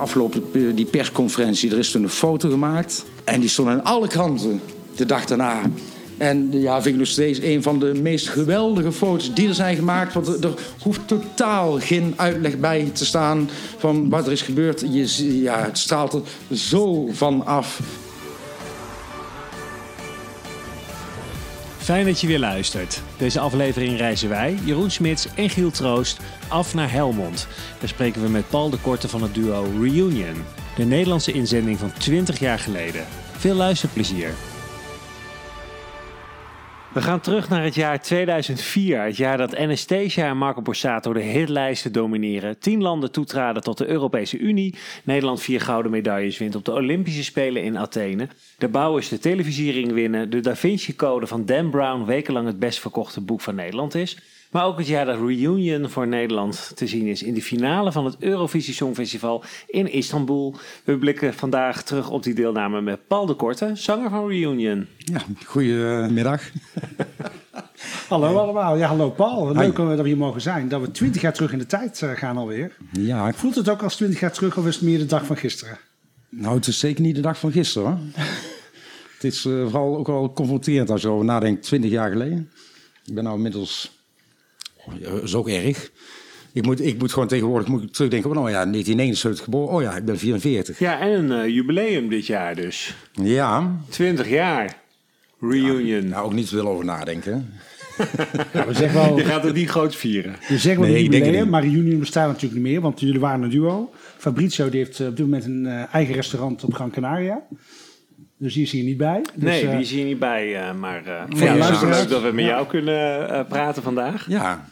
afgelopen eh, die persconferentie, er is toen een foto gemaakt. En die stond aan alle kranten de dag daarna. En ja, vind ik nog steeds een van de meest geweldige foto's die er zijn gemaakt. Want er, hoeft totaal geen uitleg bij te staan van wat er is gebeurd. Je, ja, het straalt er zo van af. Fijn dat je weer luistert. Deze aflevering reizen wij, Jeroen Smits en Giel Troost, af naar Helmond. Daar spreken we met Paul de Korte van het duo Reunion. De Nederlandse inzending van 20 jaar geleden. Veel luisterplezier. We gaan terug naar het jaar 2004, het jaar dat Anastasia en Marco Borsato de hitlijsten domineren. Tien landen toetraden tot de Europese Unie. Nederland vier gouden medailles wint op de Olympische Spelen in Athene. De bouwers de televisiering winnen. De Da Vinci Code van Dan Brown wekenlang het best verkochte boek van Nederland is. Maar ook het jaar dat Reunion voor Nederland te zien is in de finale van het Eurovisie Songfestival in Istanbul. We blikken vandaag terug op die deelname met Paul de Korte, zanger van Reunion. Ja, goedemiddag. Hallo allemaal. Ja, hallo Paul. Leuk dat we hier mogen zijn. Dat we twintig jaar terug in de tijd eh, gaan alweer. Ja, ik- Voelt het ook als twintig jaar terug of is het meer de dag van gisteren? nou, het is zeker niet de dag van gisteren hoor. het is eh, vooral ook wel confronterend als je erover nadenkt, 20 jaar geleden. Ik ben nou inmiddels, dat is ook erg. Ik moet, ik moet gewoon tegenwoordig moet ik terugdenken, oh ja, 1979 geboren, oh ja, ik ben 44. Ja, en een eh, jubileum dit jaar dus. Ja, 20 jaar. Reunion. nou ook niet te veel over nadenken. Ja, we zeggen wel, Je gaat het niet groot vieren. we zeggen wel Nee, jubileum, niet. maar Reunion bestaat natuurlijk niet meer, want jullie waren een duo. Fabrizio die heeft eh, op dit moment een eh, eigen restaurant op Gran Canaria. Dus die is hier niet bij. Dus, Nee, eh, die is hier niet bij, eh, maar eh de ja, het is leuk dat we met Ja. jou kunnen eh, praten vandaag. Ja,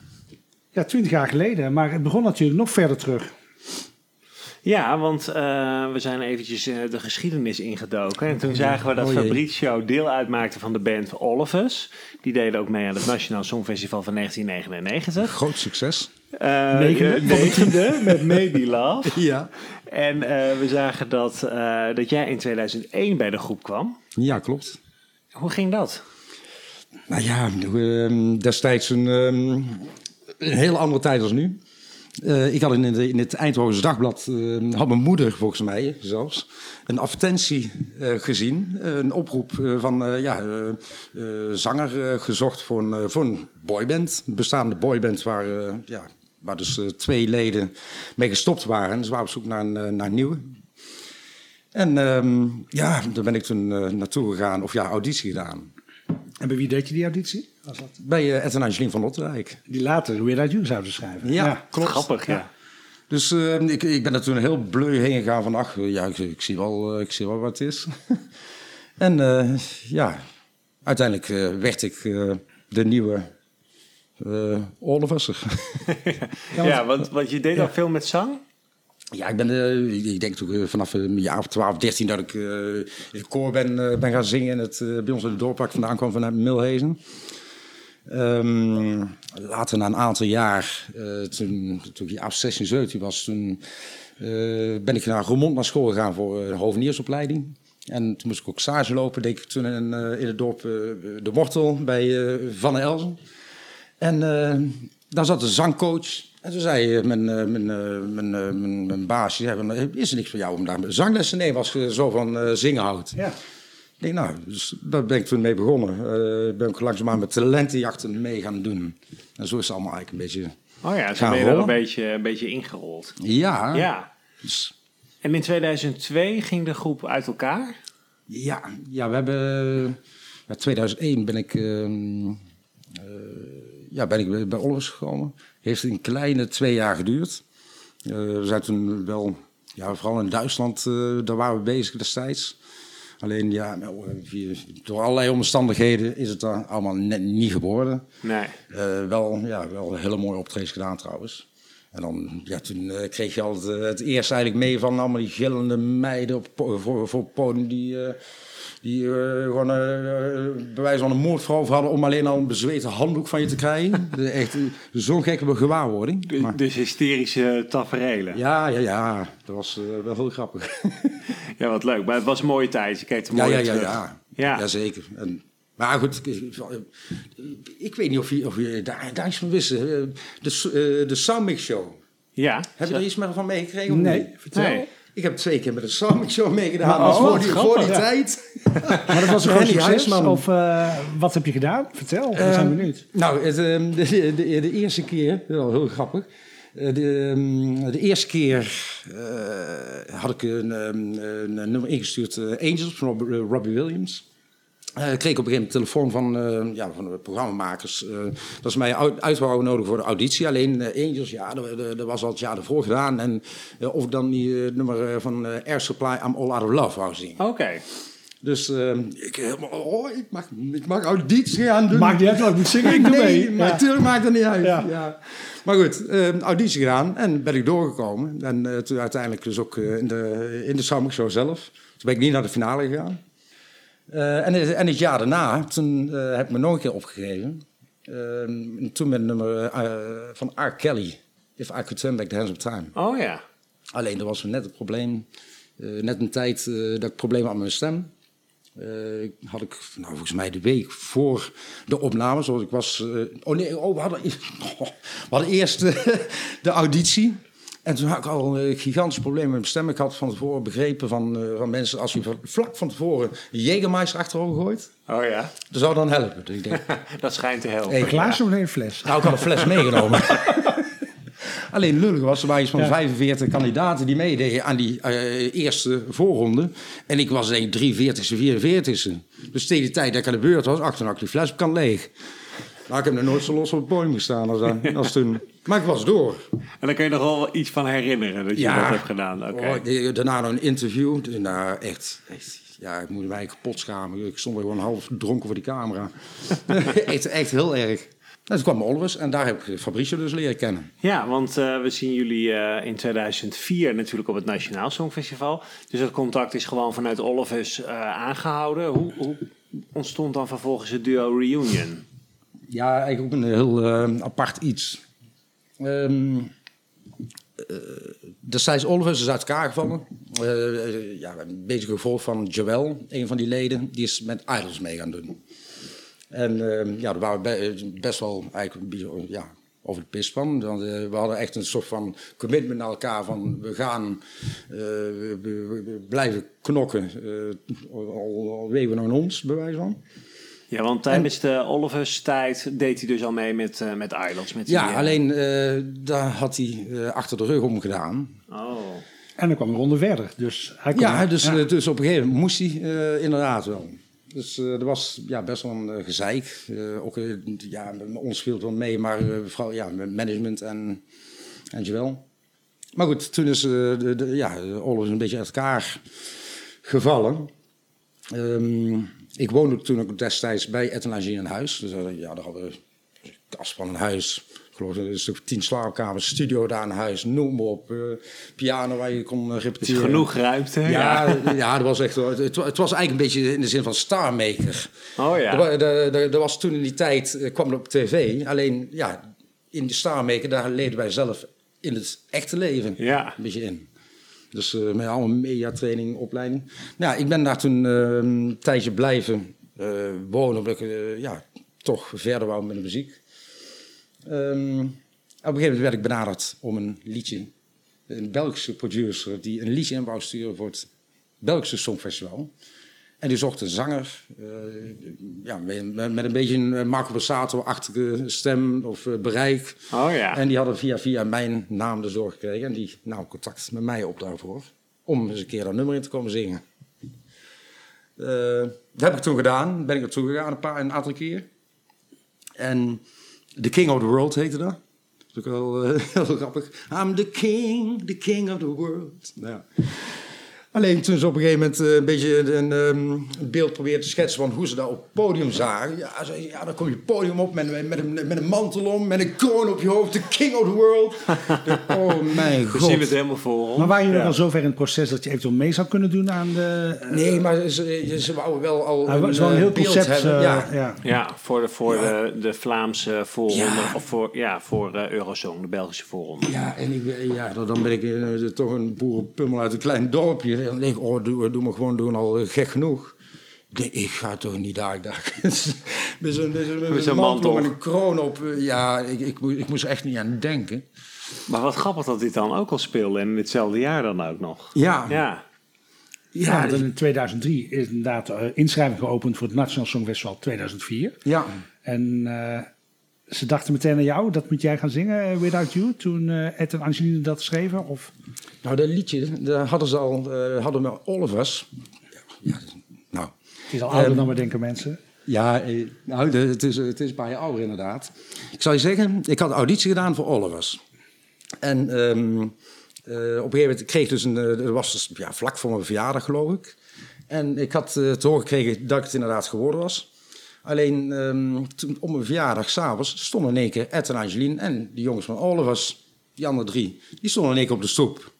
Ja, twintig jaar geleden. Maar het begon natuurlijk nog verder terug. Ja, want eh, we zijn eventjes eh, de geschiedenis ingedoken. En toen zagen we dat Oh. Fabrizio deel uitmaakte van de band All of Us. Die deden ook mee aan het Nationaal Songfestival van 1999. groot succes. Eh, Negende. eh, negende met Maybe Love. Ja. En eh, we zagen dat, dat jij in 2001 bij de groep kwam. Ja, klopt. Hoe ging dat? Nou ja, ehm, destijds een, ehm, een hele andere tijd als nu. Ik had in, de- in het Eindhovense Dagblad, eh, had mijn moeder volgens mij zelfs, een advertentie gezien. Een oproep van ja, zanger gezocht voor een, voor een boyband. Een bestaande boyband waar, ja, waar dus eh, twee leden mee gestopt waren. Ze waren op zoek naar een, eh, naar een nieuwe. En ehm, ja, daar ben ik toen eh, naartoe gegaan, of ja, auditie gedaan. En bij wie deed je die auditie? Was dat? Bij uh, Ed en Angelien van Lotterijk. Die later Without You zouden schrijven. Ja, klopt. Grappig, ja. Dus eh, ik, ik ben er toen heel bleu heen gegaan van... ach, ja, ik, ik zie, wel, ik zie wel wat het is. en eh, ja, uiteindelijk eh, werd ik eh, de nieuwe uh, All of Us. Ja, want, want je deed al veel met zang? Ja, ik ben, eh, ik- denk toen eh, vanaf een jaar of 12, 13 dat ik in het koor ben, ben gaan zingen. En het bij ons in het dorp vandaan kwam vanuit Milhezen. Ehm, later na een aantal jaar, toen, toen ik jaar 16, 17 was, toen ben ik naar Roermond naar school gegaan voor een hoveniersopleiding. En toen moest ik ook stage lopen, deed ik toen in, in het dorp De Wortel bij Van Elzen. En eh, daar zat een zangcoach. En toen zei eh, mijn, eh, mijn, mijn, mijn, mijn baas, die zei, van, "Eh, is er niks voor jou om daar zanglessen te nemen als je zo van zingen houdt? Ja. Ik denk, nou, dus daar ben ik toen mee begonnen. Eh ben ik langzaamaan met talentenjachten mee gaan doen. En zo is het allemaal eigenlijk een beetje... Oh ja, zo Gaan ben je er een beetje, een beetje ingerold. Ja, Ja. dus- En in 2002 ging de groep uit elkaar? ja, ja we hebben... Ja, 2001 ben ik, ehm, eh, ja, ben ik bij Olivers gekomen. Heeft een kleine twee jaar geduurd. Eh, we zijn toen wel, ja, vooral in Duitsland, eh, daar waren we bezig destijds. Alleen ja, nou, via- door allerlei omstandigheden is het daar allemaal net niet geworden. Nee. Eh, wel, ja, wel hele mooie optredens gedaan trouwens. En dan, ja, toen eh, kreeg je eh, het eerst eigenlijk mee van allemaal die gillende meiden op, voor, voor podium die, eh, die eh, gewoon bij wijze van een moordvrouw hadden om alleen al een bezweten handdoek van je te krijgen. Echt zo'n gekke gewaarwording. Dus, Maar- dus hysterische taferelen. Ja. ja, ja, ja, dat was wel heel grappig. wat leuk. Maar het was een mooie tijd. Je kijkt er ja, mooi ja, ja, ja, Ja. ja. zeker. En, maar goed, ik, weet niet of je, of je daar, daar iets van wist. eh, De, eh, de Show. Ja. Heb je er iets meer van meegekregen? Nee, niet? vertel. Nee. Ik heb twee keer met een Sonic Show meegedaan. Maar, dat oh, was voor die, grappig, voor die ja. tijd. Maar dat was een groot succes? Huisman. Of eh, wat heb je gedaan? Vertel, we zijn Ehm, benieuwd. Nou, het, ehm, de, de, de, de eerste keer, wel heel grappig. De, ehm, de eerste keer had ik een, een nummer ingestuurd, Angels van Rob- Robbie Williams. Eh, ik kreeg op een gegeven moment een telefoon van, eh, ja, van de programmamakers. eh, dat ze mij uit, wouden nodigen voor de auditie. Alleen Angels, ja, dat, dat- dat was al het jaar ervoor gedaan. En of ik dan die nummer van eh, Air Supply, I'm All Out of Love wou zien. Oké. Dus ehm, ik helemaal, oh, ik mag, ik mag auditie gaan doen. Maakt niet uit ik moet zingen, ik doe nee, mee. maar Ja. natuurlijk maakt het niet uit. Ja. Ja. Maar goed, eh, auditie gedaan en ben ik doorgekomen. En toen uiteindelijk dus ook in de, in de Summer Show zelf. Toen ben ik niet naar de finale gegaan. Eh, en, en het jaar daarna, toen eh, heb ik me nog een keer opgegeven. Eh, en toen met het nummer eh, van R. Kelly, If I Could Turn Back the Hands of Time. Oh ja. Alleen er was net het probleem, net een tijd dat ik problemen had met mijn stem. Had ik, nou, volgens mij de week voor de opname, zoals ik was. oh nee, oh, we, hadden, we hadden eerst de auditie. En toen had ik al een gigantisch probleem met mijn stem. Ik had van tevoren begrepen van, eh, van mensen, als je vlak van tevoren een Jägermeister achterover gooit, Oh ja. dat zou dan helpen. Dus ik denk, Dat schijnt te helpen. Hey, Een glaasje of een fles? nou, ik had een fles meegenomen. Alleen lullig was, er waren iets van Ja. 45 kandidaten die meededen aan die eh, eerste voorronde. En ik was denk ik 43ste, 44ste. Dus tegen de tijd dat ik aan de beurt was, achterak die fles kan leeg. Nou, ik heb nog nooit zo los op het podium gestaan als, dat- als toen. Maar ik was door. En dan kun je nog wel iets van herinneren dat je Ja. dat hebt gedaan. Oké. Oh, daarna nog een interview. Dus, Nou, echt, echt. Ja, ik moet mij kapot schamen. Ik stond er gewoon half dronken voor die camera. echt, echt heel erg. En toen kwam Olvers en daar heb ik Fabricio dus leren kennen. Ja, want eh, we zien jullie eh, in 2004 natuurlijk op het Nationaal Songfestival. Dus dat contact is gewoon vanuit Olivers eh aangehouden. Hoe, hoe ontstond dan vervolgens het duo Reunion? Ja, eigenlijk ook een heel eh, apart iets. Eh, destijds Olivers is uit elkaar gevallen. Eh, eh, ja, een beetje gevolg van Joel, een van die leden, die is met Idols mee gaan doen. En ehm, ja, daar waren we be- best wel eigenlijk ja, over de pist van. Want, we hadden echt een soort van commitment naar elkaar van we gaan blijven knokken. al, al wegen we naar ons, bij wijze van. Ja, want tijdens de Olivers tijd deed hij dus al mee met, eh, met Idols. Met Ja, eh, alleen eh, daar had hij eh, achter de rug om gedaan. Oh. En dan kwam een ronde verder. Dus hij kon, Ja, dus, dus op een gegeven moment moest hij eh, inderdaad wel. Dus eh, er was ja, best wel een gezeik. Eh, ook, ja, met ons viel wel mee, maar eh, vooral ja, met management en, en Joel. Maar goed, toen is eh, de, de, ja, de oorlog een beetje uit elkaar gevallen. Ehm, ik woonde toen ook destijds bij Etelagie in huis. Dus eh, ja, daar hadden we een kast van een huis. Ik geloof een stuk of tien slaapkamers, studio daar in huis, noem maar op. eh, piano waar je kon eh, Dus repeteren. genoeg ruimte. Ja, ja, dat was echt. Het, het was eigenlijk een beetje in de zin van Starmaker. Oh ja. Er, wa- was toen in die tijd, kwam het op tv. Alleen, ja, in de Starmaker, daar leden wij zelf in het echte leven Ja. een beetje in. Dus eh, met allemaal mediatraining, opleiding. Nou, ik ben daar toen eh, een tijdje blijven eh, wonen, omdat ik eh, ja, toch verder wou met de muziek. Ehm, op een gegeven moment werd ik benaderd om een liedje, een Belgische producer, die een liedje in wou sturen voor het Belgische Songfestival. En die zocht een zanger, eh, ja, met, met een beetje een eh, Marco Borsato-achtige stem of eh, bereik. Oh ja. En die hadden via, via mijn naam de zorg gekregen. En die nam contact met mij op daarvoor. Om eens een keer dat nummer in te komen zingen. Dat heb ik toen gedaan. Ben ik naartoe gegaan een, paar, een aantal keer. En The King of the World heette dat. Dat is ook wel heel grappig. I'm the king, the king of the world. Nou ja. Alleen toen ze op een gegeven moment eh, een beetje een, ehm, een beeld probeerden te schetsen van hoe ze daar op het podium zagen. Ja, ze, ja dan kom je het podium op met, met, met, een, met een mantel om, met een kroon op je hoofd, the king of the world. De- oh mijn We zien het god. helemaal voor. Maar waren jullie Ja. al zover in het proces dat je eventueel mee zou kunnen doen aan de... eh, Nee, maar ze, ze wouden wel al hij was wel een eh, heel beeld concept. hebben. eh, ja. ja. Ja, voor de, voor de, de Vlaamse voorronde. Ja. Of voor, ja, voor eh, Eurosong, de Belgische voorronde. Ja, en ik, ja, dan dan ben ik toch een boerenpummel uit een klein dorpje. Dan denk ik, oh, doe, doe maar gewoon doen, al eh, gek genoeg. Ik denk, ik ga toch niet daar. daar. met zo'n mantel. mantel met een kroon op. eh, Ja, ik, ik, moest- ik moest er echt niet aan denken. Maar wat grappig dat dit dan ook al speelde en in hetzelfde jaar dan ook nog. Ja, Ja, Ja, in 2003 is inderdaad uh, inschrijving geopend voor het Nationaal Songfestival 2004. ja. En eh, ze dachten meteen aan jou, dat moet jij gaan zingen, eh, Without You, toen eh, Ed en Angeline dat schreven? Of? Nou, dat liedje, daar hadden ze al, eh, hadden we Olivers. Ja, nou, Het is al ouder Ehm, dan we denken mensen. Ja, nou, de- het, is, het is bij je ouder inderdaad. Ik zou je zeggen, ik had auditie gedaan voor Olivers. En ehm, eh, op een gegeven moment kreeg ik dus een... Dat was dus, ja, vlak voor mijn verjaardag, geloof ik. En ik had te horen gekregen dat ik het inderdaad geworden was. Alleen ehm, toen, op mijn verjaardag s'avonds stonden in één keer Ed en Angeline... en die jongens van Olivers, die andere drie, die stonden in één keer op de stoep.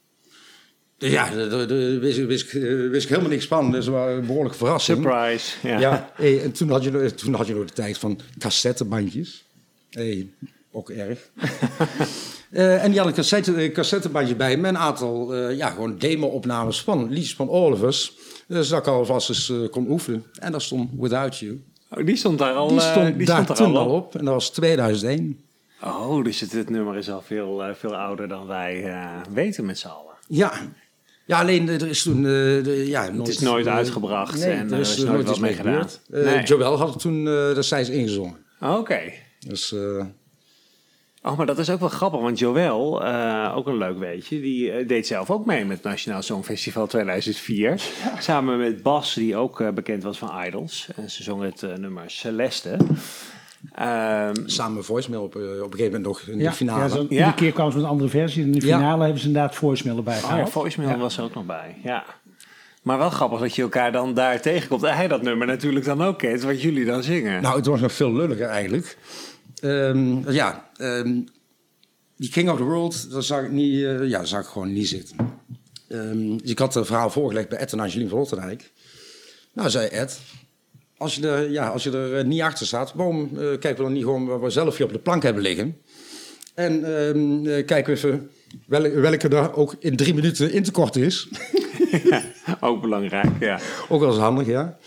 Dus ja, daar- wist, ik- wist, eh, wist ik helemaal niks van. Dus een behoorlijke verrassing. surprise. Ja. Ja, hey, en toen had, je, nog- toen had je nog de tijd van cassettebandjes. Hey, ook erg. Eh, en die had een cassette, eh, cassettebandje bij met een aantal ja, gewoon demo-opnames van liedjes van Olivers. Dus dat ik alvast eens kon oefenen. En daar stond Without You. Oh, die stond daar al, Die eh, stond die daar stond er toen al op. op. En dat was 2001. Oh, dus het, het nummer is al veel, eh, veel ouder dan wij eh, weten met z'n allen. Ja. Ja, alleen er is toen... de, ja, nooit, is nooit uitgebracht nee, en er er is nooit wat iets mee gebeurd. gedaan. Nee. Joël had het toen uh, destijds ingezongen. Oké. Dus... Oh, maar dat is ook wel grappig, want Joël, eh, ook een leuk weetje, die eh, deed zelf ook mee met het Nationaal Songfestival 2004. Samen met Bas, die ook eh, bekend was van Idols. En ze zong het nummer Celeste. Ehm, samen voicemail op, op een gegeven moment nog in Ja, de finale. Ja, zo, Ja. Iedere keer kwamen ze met een andere versie. In de Ja. finale hebben ze inderdaad voicemail erbij oh ja, gehaald. voicemail Ja. was er ook nog bij, ja. Maar wel grappig dat je elkaar dan daar tegenkomt. En hij dat nummer natuurlijk dan ook kent, wat jullie dan zingen. Nou, het was nog veel lulliger eigenlijk. Ehm, ja, ehm, die King of the World, dat zag ik, niet, eh, ja, zag ik gewoon niet zitten. Ehm, dus ik had het verhaal voorgelegd bij Ed en Angelien van Rotterdijk. Nou, zei Ed, als je er, ja, als je er eh, niet achter staat, waarom eh, kijken we dan niet gewoon wat we zelf hier op de plank hebben liggen? En eh, kijken we even welke, welke er ook in drie minuten in te kort is. Ook belangrijk, ja. ook wel eens handig, ja.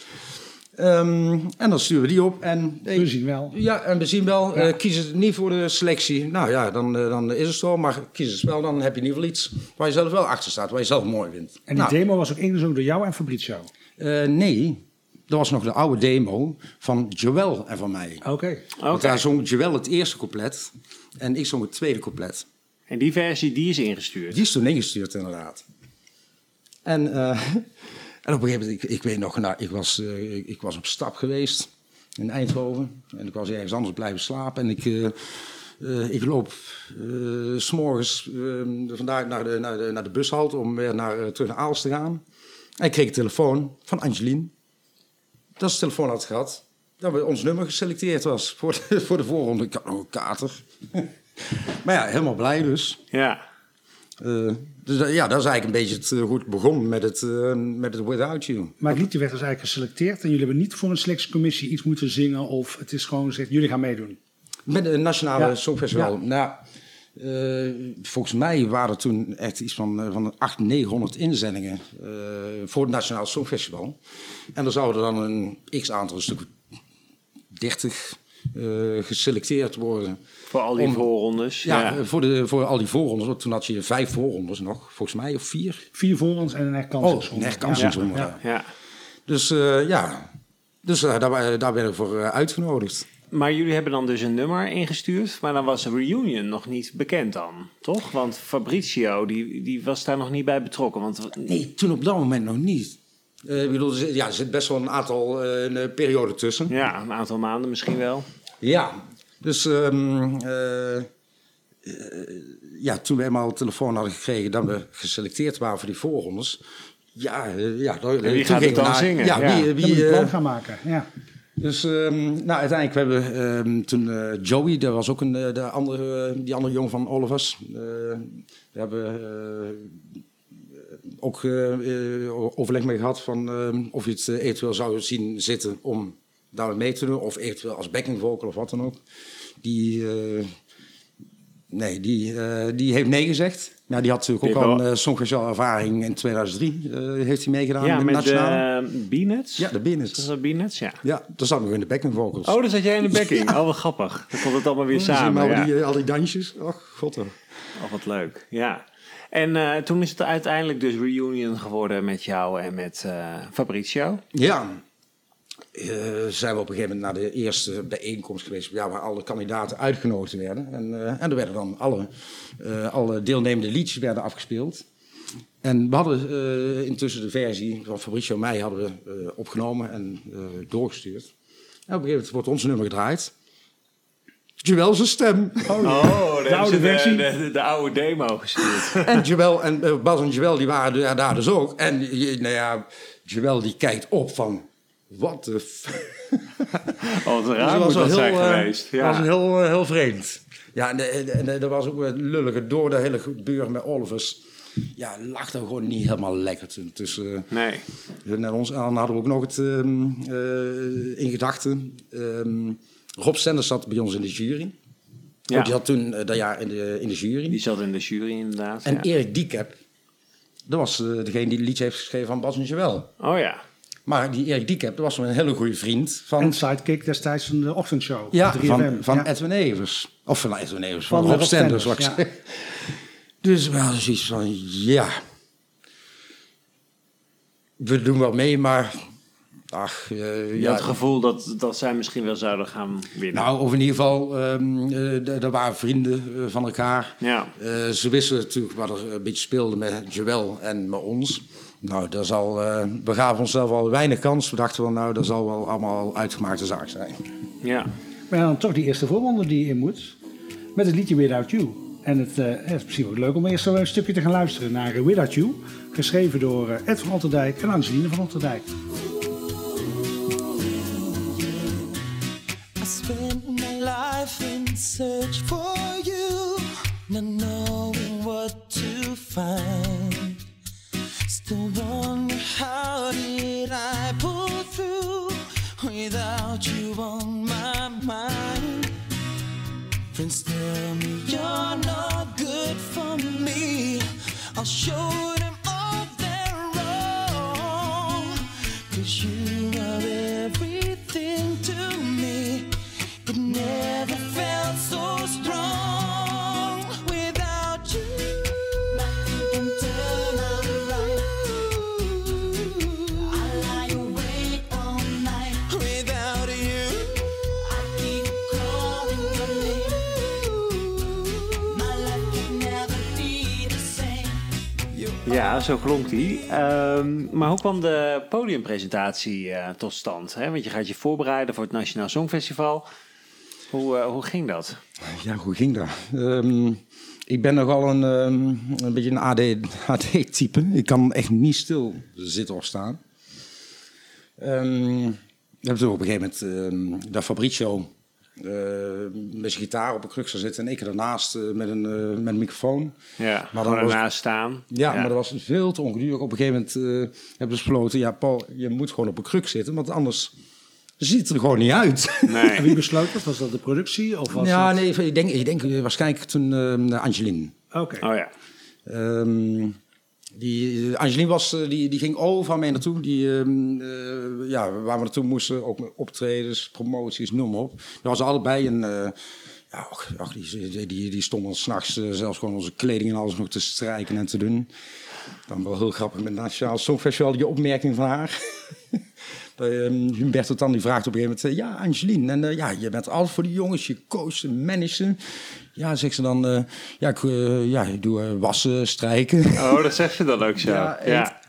Ehm, en dan sturen we die op en... We zien wel. Ja, en we zien wel, Ja. eh, kies het niet voor de selectie. Nou ja, dan, eh, dan is het zo. Maar kies het wel, dan heb je in ieder geval iets waar je zelf wel achter staat. Waar je zelf mooi vindt. En die Nou, demo was ook ingezongen door jou en Fabrizio. eh, nee, dat was nog de oude demo van Joël en van mij. Oké. Want Oké. daar zong Joël het eerste couplet. En ik zong het tweede couplet. En die versie, die is ingestuurd. Die is toen ingestuurd, inderdaad. En, eh, en op een gegeven moment, ik, ik weet nog, nou, ik, was, eh, ik, ik was op stap geweest in Eindhoven. En ik was ergens anders blijven slapen. En ik, eh, eh, ik loop s s'morgens vandaar naar de, naar, de, naar de bushalte om weer naar, terug naar Aalst te gaan. En ik kreeg een telefoon van Angelien. Dat is de telefoon had gehad. Dat ons nummer geselecteerd was voor de, voor de voorronde. Ik had nog een kater. maar ja, helemaal blij dus. Ja. Dus dat- ja, dat is eigenlijk een beetje het, eh, hoe het begon met het, eh, met het Without You. Maar het liedje werd dus eigenlijk geselecteerd. En jullie hebben niet voor een selectiecommissie iets moeten zingen. Of het is gewoon gezegd, jullie gaan meedoen. Met het Nationale Ja. Songfestival. Ja. Nou, eh, volgens mij waren er toen echt iets van, van 800, 900 inzendingen voor het Nationale Songfestival. En er zouden dan een x-aantal, een stuk 30 eh, geselecteerd worden. Voor al die Om- voorrondes. Ja, Ja. Voor, de, voor al die voorrondes. Want toen had je vijf voorrondes nog, volgens mij, of vier. Vier voor ons en een Oh, herkansingsronde. een herkansingsronde. Ja. ja. ja. Dus eh, ja, dus, eh, daar, daar ben ik voor eh, uitgenodigd. Maar jullie hebben dan dus een nummer ingestuurd, maar dan was de reunion nog niet bekend dan, toch? Want Fabrizio, die, die was daar nog niet bij betrokken. Want Nee, toen op dat moment nog niet. Eh, ik bedoel, er zit, ja, er zit best wel een aantal eh, een, eh, periode tussen. ja, een aantal maanden misschien wel. Ja, dus ehm, eh, eh, ja, toen we eenmaal een telefoon hadden gekregen dat we geselecteerd waren voor die voorrondes. Ja, eh, ja daar- wie toen gaat het dan naar- zingen? Ja, Ja. wie, wie, plan gaan maken. Ja. Dus ehm, nou, uiteindelijk hebben we ehm, toen eh, Joey, dat was ook een, de andere, die andere jongen van Olivers. eh we hebben eh, ook overleg mee gehad van ehm, of je het eventueel zou zien zitten om daar mee te doen. Of eventueel als backing vocal of wat dan ook. Die, eh, Nee, die, eh, die heeft nee gezegd. Ja, die had natuurlijk ook al een uh, ervaring in 2003. eh, heeft hij meegedaan Ja, met, met Nationale. de Beanuts. Ja, de Dat Beanuts. is dat Beanuts, ja. Ja, daar zat nog in de backing vocals. Oh, daar zat jij in de backing. Oh, wat grappig. Dan komt het allemaal weer samen. Ja. al, die, al die dansjes. Och, god. Oh, wat leuk. Ja. En toen is het uiteindelijk dus reunion geworden met jou en met eh Fabrizio. Ja, eh, zijn we op een gegeven moment naar de eerste bijeenkomst geweest. Ja, waar alle kandidaten uitgenodigd werden. En, eh, en er werden dan alle, eh, alle deelnemende liedjes werden afgespeeld. En we hadden eh, intussen de versie van Fabrizio en mij hadden we eh, opgenomen en eh, doorgestuurd. En op een gegeven moment wordt ons nummer gedraaid. Joël zijn stem. Oh, de oude versie. De, de, de oude demo gestuurd. En Joël en Bas en Joël die waren daar dus ook. En nou ja, Joël die kijkt op van... Wat de... f- Oh, wat raar Dus moet wel dat zijn heel, eh, geweest. was Ja. heel, eh, heel vreemd. Ja, en, en, en, en er was ook een lullige door de hele gebeuren met Olivers. Ja, lag er gewoon niet helemaal lekker tussen. tussen Nee. en ons. En dan hadden we ook nog het ehm, eh, in gedachten. ehm, Rob Sanders zat bij ons in de jury. Ja. Ook die zat toen eh, dat jaar in de, in de jury. Die zat in de jury inderdaad. En ja. Erik Diekep, dat was eh, degene die het liedje heeft geschreven van Bas en Joël. Oh ja. Maar die Erik Diekep, dat was een hele goede vriend van, En sidekick destijds van de ochtendshow. ja, 3FM. van, van Ja. Edwin Evers. Of van Edwin Evers, van, Van Rob Stenders. Ik zeg. Dus we hadden zoiets van, ja, we doen wel mee, maar ach, eh, Je ja. had het gevoel dat, dat zij misschien wel zouden gaan winnen. Nou, of in ieder geval, ehm eh, d- er waren vrienden eh, van elkaar. Ja. Eh, ze wisten natuurlijk wat er een beetje speelde met Joël en met ons. Nou, daar zal, eh, we gaven onszelf al weinig kans. We dachten wel, nou, dat zal wel allemaal uitgemaakte zaak zijn. Ja. Maar dan toch die eerste voorronde die je in moet. Met het liedje Without You. En het, eh, het is misschien ook leuk om eerst zo een stukje te gaan luisteren naar Without You. Geschreven door eh, Ed van Otterdijk en Angeline van Otterdijk. I spent my life in search for you, not knowing what to find. Still wonder how did I pull through without you on my mind. Friends tell me you're not good for me. I'll show Ja, zo klonk die. Ehm, maar hoe kwam de podiumpresentatie eh, tot stand? Hè? Want je gaat je voorbereiden voor het Nationaal Songfestival. Hoe, eh, hoe ging dat? Ja, hoe ging dat? Ehm, ik ben nogal een, ehm, een beetje een AD, AD-type. Ik kan echt niet stil zitten of staan. Ehm, we hebben toen op een gegeven moment dat Fabrizio eh, met zijn gitaar op een kruk zou zitten en ik ernaast eh, met, een, eh, met een microfoon. Ja, Maar dan was- ernaast staan. Ja, maar dat was veel te ongedurig. Op een gegeven moment eh, hebben we besloten, ja Paul, je moet gewoon op een kruk zitten, want anders ziet het er gewoon niet uit. En Nee. wie besloot dat? Was dat de productie? Of was ja, dat... nee, ik denk, ik denk waarschijnlijk toen eh Angeline. Oké. Oh ja. Ehm, die, Angeline was, eh, die, die ging overal mee naartoe. Die, ehm, eh, ja, waar we naartoe moesten, ook met optredens, promoties, noem maar op. Dat was allebei een... eh, ja, die, die, die stonden s'nachts zelfs gewoon onze kleding en alles nog te strijken en te doen. Dan wel heel grappig met het Nationaal Songfestival, die opmerking van haar. Ehm, Humberto dan die vraagt op een gegeven moment... eh, ja, Angeline, en, eh, ja, je bent altijd voor die jongens, je coacht en managen. Ja, zegt ze dan... eh, ja, ik, ja, ik doe wassen, strijken. Oh, dat zegt ze dan ook zo. Ja.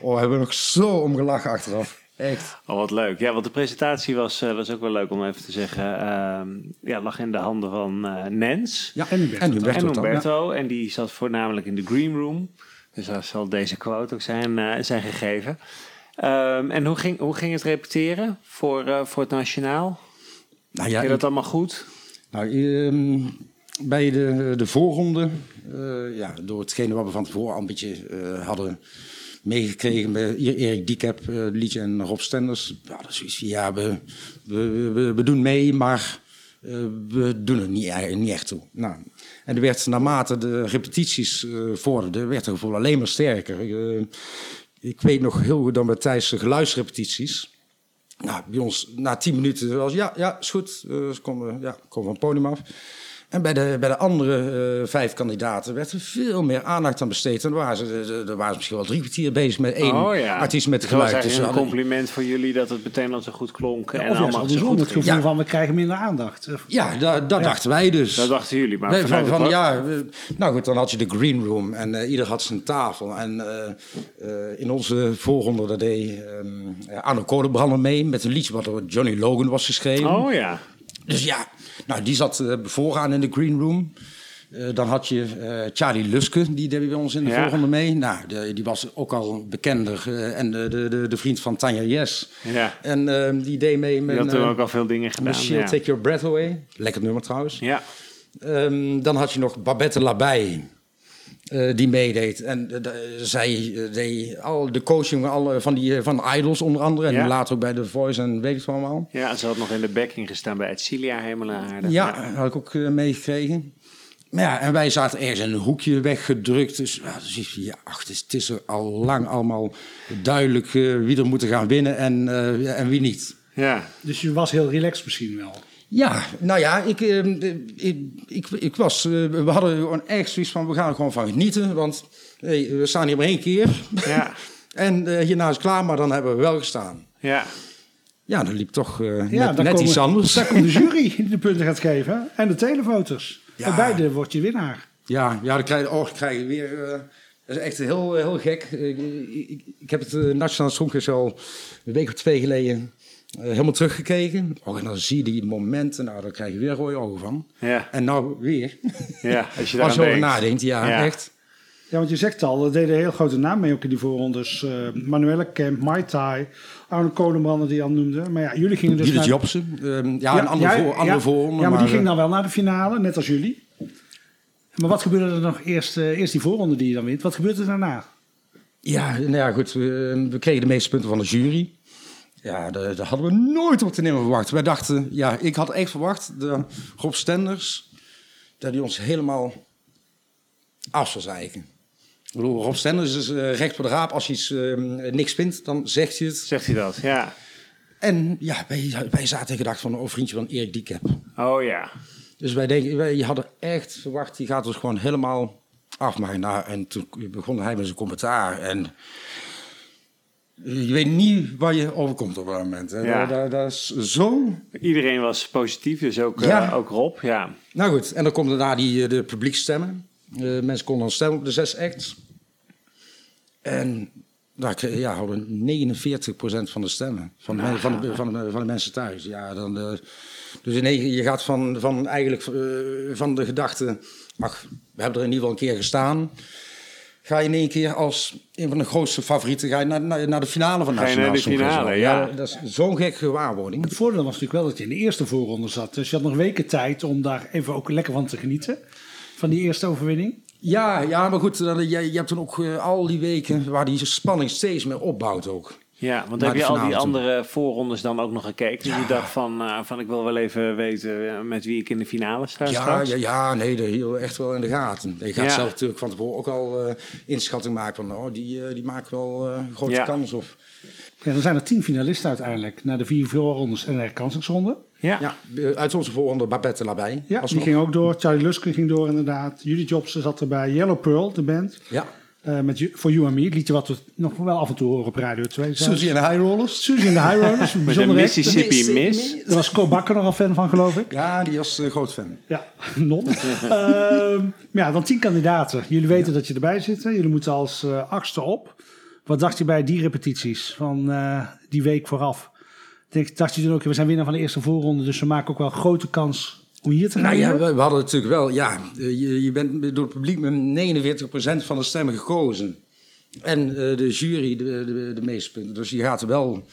Oh, we hebben nog zo om gelachen achteraf. Echt. Oh, wat leuk. Ja, want de presentatie was, was ook wel leuk om even te zeggen. ehm, ja, lag in de handen van Nens Ja, En Humberto en. Humberto en dan, Umberto. En die zat voornamelijk in de green room. Dus daar zal deze quote ook zijn, zijn gegeven. Ehm, en hoe ging, hoe ging het repeteren voor, eh, voor het Nationaal? Nou ja, Ging dat allemaal goed? Nou, ehm, bij de, de voorronde, eh, ja, door hetgene wat we van tevoren al een beetje eh, hadden meegekregen bij E- Erik Diekep, liedje en Rob Stenders. Zoiets van, ja, we, we, we, we doen mee, maar we doen het niet, e- niet echt toe. Nou, en er werd naarmate de repetities eh vorderden, werd het gevoel alleen maar sterker. Ik weet nog heel goed dat tijdens de geluidsrepetities... Nou, bij ons na tien minuten was ja, ja, is goed. eh, ze komen, ja, komen van het podium af. En bij de, bij de andere eh, vijf kandidaten werd er veel meer aandacht aan besteed. En dan waren ze, er waren ze misschien wel drie kwartier bezig met één Oh ja. artiest met Dus dat was geluid. Dus een compliment voor jullie dat het meteen al zo goed klonk. en of juist allemaal zo andersom, goed het ging. gevoel Ja. van we krijgen minder aandacht. Ja, dat, dat dachten wij dus. Dat dachten jullie, maar Nee, van, van, ja, nou goed, dan had je de green room en eh, ieder had zijn tafel. En eh, eh, in onze voorronde daar deed ehm Arno Kolenbrander mee met een liedje wat door Johnny Logan was geschreven. Oh ja. Dus ja, nou, die zat eh, vooraan in de green room. Eh, dan had je eh, Charlie Luske, die deed bij ons in de Ja. voorronde mee. Nou, de- die was ook al bekender. en de, de, de, vriend van Tanja Yes. Ja. En eh, die deed mee met Je had toen ook al veel dingen gedaan. Ja. Take Your Breath Away. Lekker nummer trouwens. ja. Ehm, dan had je nog Babette Labij. Eh, die meedeed. En eh, de- zij eh, deed al de coaching alle van, die, van Idols onder andere. En Ja. later ook bij The Voice en weet ik het allemaal. ja, ze had nog in de backing gestaan bij Edcilia Hemelaarde. Ja, had ik ook meegekregen. Maar ja, en wij zaten ergens in een hoekje weggedrukt. Dus je, ja, ach, het, is, het is er al lang allemaal duidelijk eh, wie er moeten gaan winnen en, eh, en wie niet. ja. Dus je was heel relaxed misschien wel. Ja, nou ja, ik, eh, ik, ik, ik was, eh, we hadden gewoon echt zoiets van, we gaan er gewoon van genieten. Want hey, we staan hier maar één keer. Ja. en eh, hierna is het klaar, maar dan hebben we wel gestaan. ja. Ja, dat liep toch eh, Ja, net, daar net komen- iets anders. Daar komt de jury die de punten gaat geven. En de televoters. Ja. En beide wordt je winnaar. Ja, ja dan krijg je, oh, dan krijg je weer... eh, dat is echt heel, heel gek. Ik, ik, ik heb het uh, Nationaal Songfestival een week of twee geleden helemaal teruggekeken. Oh, en dan zie je die momenten, nou, daar krijg je weer rode ogen van. Ja. En nou weer. ja, als je daar over nadenkt, ja, Ja. echt. Ja, want je zegt al, er deden heel grote namen mee ook in die voorrondes. Eh Manuelle Kemp, Mai Tai, Arno Kolenbrander die je al noemde. Maar ja, jullie gingen dus Judith naar... Jobsen. ehm, ja, een andere, voor, andere ja, voorronde. Ja, maar die eh, ging dan wel naar de finale, net als jullie. Maar wat gebeurde er nog eerst, eh, eerst die voorronde die je dan wint? Wat gebeurde er daarna? Ja, nou ja, goed. We, we kregen de meeste punten van de jury. Ja, daar daar hadden we nooit op te nemen verwacht. Wij dachten, ja, ik had echt verwacht, de Rob Stenders, dat hij ons helemaal af zou zeiken. Ik bedoel, Rob Stenders is eh, recht voor de raap. Als je iets, eh, niks vindt, dan zegt hij het. Zegt hij dat? Ja. En ja, wij, wij zaten en gedacht van, oh vriendje van Erik Diekep. Oh ja. Dus wij, denken, wij hadden echt verwacht, die gaat ons gewoon helemaal afmaken. Nou, en toen begon hij met zijn commentaar. En je weet niet waar je overkomt op dat moment. Hè. Ja. Dat, dat, dat is zo... Iedereen was positief, dus ook, eh, ook Rob. Ja. Nou goed, en dan komt daarna die, eh, de publiekstemmen. Eh mensen konden dan stemmen op de zes acts. En daar ja, hadden 49% van de stemmen. Van de, van de, van de, van de mensen thuis. Ja, dan, dus in één, je gaat van, van, eigenlijk, van de gedachte... Ach, we hebben er in ieder geval een keer gestaan. Ga je in één keer als een van de grootste favorieten... Ga je naar, naar, naar de finale van je naar Nationaal de finale, ja. Dat is zo'n gekke gewaarwording. Het voordeel was natuurlijk wel dat je in de eerste voorronde zat. Dus je had nog weken tijd om daar even ook lekker van te genieten. Van die eerste overwinning. Ja, ja, maar goed, dan, je, je hebt toen ook eh, al die weken waar die spanning steeds meer opbouwt ook. Ja, want heb je al die andere voorrondes dan ook nog gekeken? Dus je dacht van, eh, van ik wil wel even weten eh, met wie ik in de finale sta Ja, straks? ja, ja, nee, dat hield echt wel in de gaten. Je gaat Ja. zelf natuurlijk van tevoren ook al eh, inschatting maken van, oh, die, eh, die maken wel eh, grote Ja. kans. Of, Ja, dan zijn er tien finalisten uiteindelijk. Naar de vier voorrondes en de herkansingsronde. Ja. ja, uit onze voorronde Babette Labij. Ja, die ging ook door. Charlie Luske ging door inderdaad. Judith Jobsen zat erbij. Yellow Pearl, de band. Ja, eh, met You- For You and Me. Het liedje wat we nog wel af en toe horen op Radio 2. Susie en de High Rollers. Susie en de High Rollers. Met. Mississippi Miss. Daar was Co Bakker nogal fan van, geloof ik. Ja, die was eh, groot fan. Ja, non. Ehm, ja, dan tien kandidaten. Jullie weten dat je erbij zit. hè? Jullie moeten als eh achtste op. Wat dacht je bij die repetities van eh, die week vooraf? Denk, dacht je toen ook, we zijn winnaar van de eerste voorronde, dus we maken ook wel een grote kans om hier te gaan Nou ja, we, hadden natuurlijk wel, ja, eh, je, je bent door het publiek met 49% van de stemmen gekozen. En eh, de jury de, de, de meeste punten. Dus je gaat wel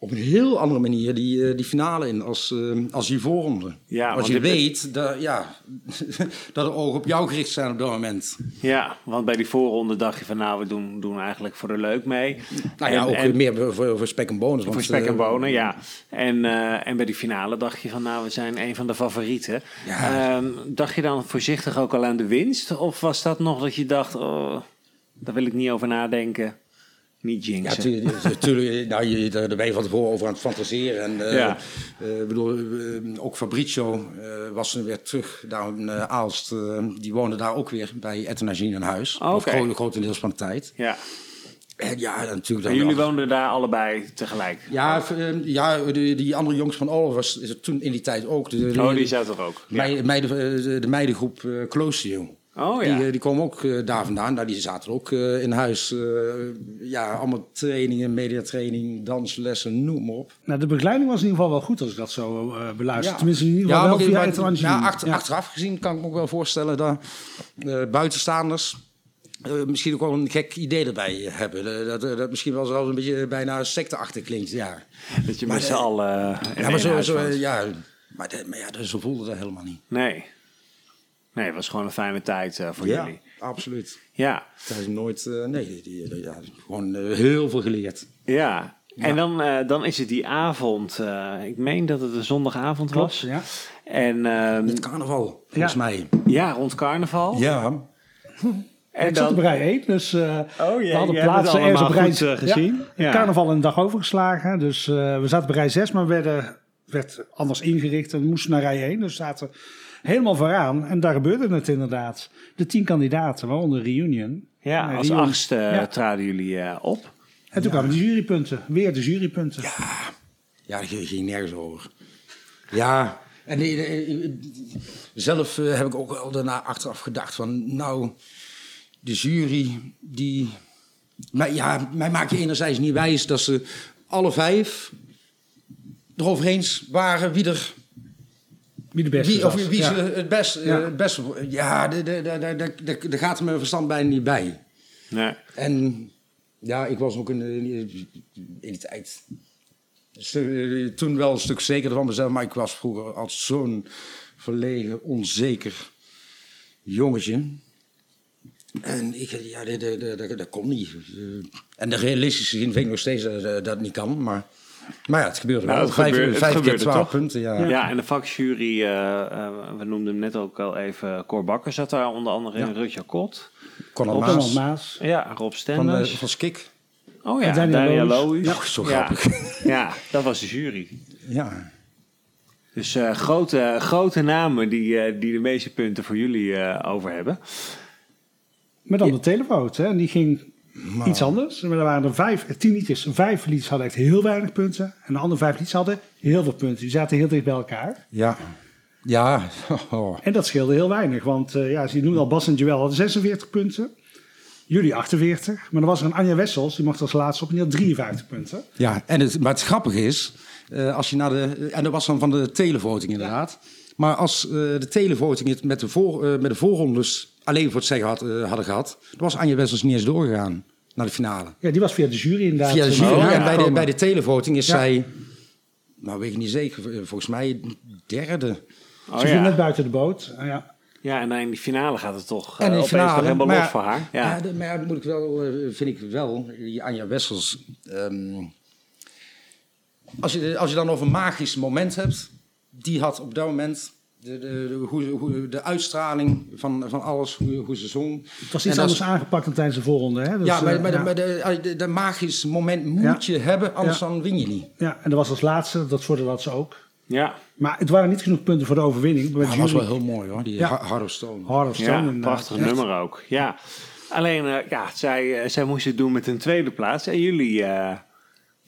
op een heel andere manier die, eh, die finale in als, eh, als die voorronde. Ja, als want je weet dat, ja, dat de ogen op jou gericht zijn op dat moment. Ja, want bij die voorronde dacht je van nou, we doen, doen eigenlijk voor de leuk mee. Nou ja, En- ook en- meer voor, voor spek en bonus. Voor want, spek en eh, bonen, ja. En, en bij die finale dacht je van, nou, we zijn een van de favorieten. Ja. Ehm, dacht je dan voorzichtig ook al aan de winst? Of was dat nog dat je dacht, oh, daar wil ik niet over nadenken? Niet Ja, jinxen. natuurlijk. Nou, je, daar ben je van tevoren over aan het fantaseren. En, eh, Ja. eh, bedoel, eh, ook Fabricio eh, was weer terug daar in Aalst. die woonde daar ook weer bij Ethanagine in huis. Oh, Of oké. gro- grotendeels van de tijd. ja. En ja, natuurlijk. En jullie woonden daar allebei tegelijk? Ja, ja die, die andere jongens van Olaf was toen in die tijd ook. De, Oh, die zat er ook. Ja. meiden, de, de meidengroep Closio. Oh ja. Die, eh, die komen ook eh, daar vandaan. Nou, die zaten ook eh, in huis. eh, ja, allemaal trainingen, mediatraining, danslessen, noem maar op. Nou, de begeleiding was in ieder geval wel goed als ik dat zo eh beluister. Ja. Tenminste, in ieder geval Ja, wel via maar- het Angine. ja, achter- Ja. Achteraf gezien kan ik me ook wel voorstellen dat eh, buitenstaanders eh, misschien ook wel een gek idee erbij hebben. Dat, dat, dat misschien wel zelfs een beetje bijna secteachtig klinkt. Ja, Dat je Maar met z'n allen ja maar, zo, zo, ja, maar, de- maar ja, zo voelde dat helemaal niet. Nee. Nee, het was gewoon een fijne tijd eh, voor jullie. absoluut. Ja. Is nooit, eh, nee, die, die- ja, gewoon eh, heel veel geleerd. Ja. En dan, eh, dan is het die avond, eh, ik meen dat het een zondagavond Klopt, was. ja. En ehm, Het carnaval, volgens Ja. mij. ja, rond carnaval. Ja, en ik zat op rij 1, dus eh, Oh, ja, we hadden plaatsen ergens op allemaal rij goed, gezien. Ja, Ja. Carnaval een dag overgeslagen, dus eh, we zaten bij rij 6, maar we werden, werd anders ingericht en we moesten naar rij 1. Dus zaten helemaal vooraan en daar gebeurde het inderdaad. De tien kandidaten, waaronder Reunion. Ja, Eh, als Reunion- achtste Ja. traden jullie eh, op. En toen kwamen de jurypunten, weer de jurypunten. ja, daar ging ging nergens over. Ja, en eh, eh, zelf eh, heb ik ook wel daarna achteraf gedacht van, nou, de jury, die... Maar ja, mij maakt je enerzijds niet wijs dat ze alle vijf erover eens waren wie er Wie de beste Wie, of wie het best, eh, Ja. het beste Ja, daar de, de, de, de, de, de gaat mijn verstand bijna niet bij. Nee. En ja, ik was ook in, in, in die tijd stu- eh, toen wel een stuk zekerder van mezelf, maar ik was vroeger als zo'n verlegen, onzeker jongetje. En ik, ja, dat, dat, dat, dat, dat kon niet. Eh, En de realistische zin vind ik nog steeds dat dat het niet kan, maar, maar ja, het gebeurde Nou, wel. het vijf gebeurde- het vijf keer gebeurde twaalf toch? punten, ja. Ja. en de vakjury, eh, eh, we noemden hem net ook al even, Cor Bakker zat daar onder andere in, Ja. Rutja Kot. Conor Ronald Maas Maas. Ja, Rob van, Stenders. van Skik. oh ja, Daniel. Loos. Ja, zo grappig. Ja, dat was de jury. Ja. Dus eh, grote, grote namen die, eh, die de meeste punten voor jullie eh, over hebben. Met dan de televoot, hè. En die ging iets anders. Maar er waren er vijf, tien liedjes. Vijf liedjes hadden echt heel weinig punten. En de andere vijf liedjes hadden heel veel punten. Die zaten heel dicht bij elkaar. Ja. Ja. Oh. En dat scheelde heel weinig. Want eh, ja, je noemde al, Bas en Joel hadden 46 punten. Jullie 48. Maar er was er een Anja Wessels, die mocht als laatste op en die had 53 punten. Ja, en het, maar het grappige is, eh, als je naar de. En dat was dan van de televoting inderdaad. Maar als eh, de televoting het met de, voor, met de voorrondes alleen voor het zeggen had, eh, hadden gehad, dan was Anja Wessels niet eens doorgegaan naar de finale. Ja, die was via de jury inderdaad. Via de eh, jury. Oh, ja. en bij de, bij de televoting is Ja. zij, nou weet ik niet zeker, eh, volgens mij derde. Oh Ze viel net buiten de boot. Ja. ja, en dan in die finale gaat het toch En nog finale. helemaal maar los voor haar. Ja. Ja, de- maar moet ik wel, vind ik wel, die Anja Wessels. ehm, als, je, als je dan over een magisch moment hebt, die had op dat moment de, de, de, hoe, hoe, de uitstraling van, van alles, hoe, hoe ze zong. Het was iets anders aangepakt dan tijdens de voorronde. Hè? Dus, ja, maar, maar, de, maar de, de, de magisch moment moet Ja. je hebben, anders Ja. dan win je niet. ja, en dat was als laatste. Dat voordeel had ze ook. ja. Maar het waren niet genoeg punten voor de overwinning. Maar dat was wel heel mooi hoor, die Ja. ja. Hard of Stone. Hard of Stone. Ja, inderdaad. prachtig nummer ook. Ja. Alleen, eh, ja, zij, eh, zij moesten het doen met een tweede plaats. En jullie eh,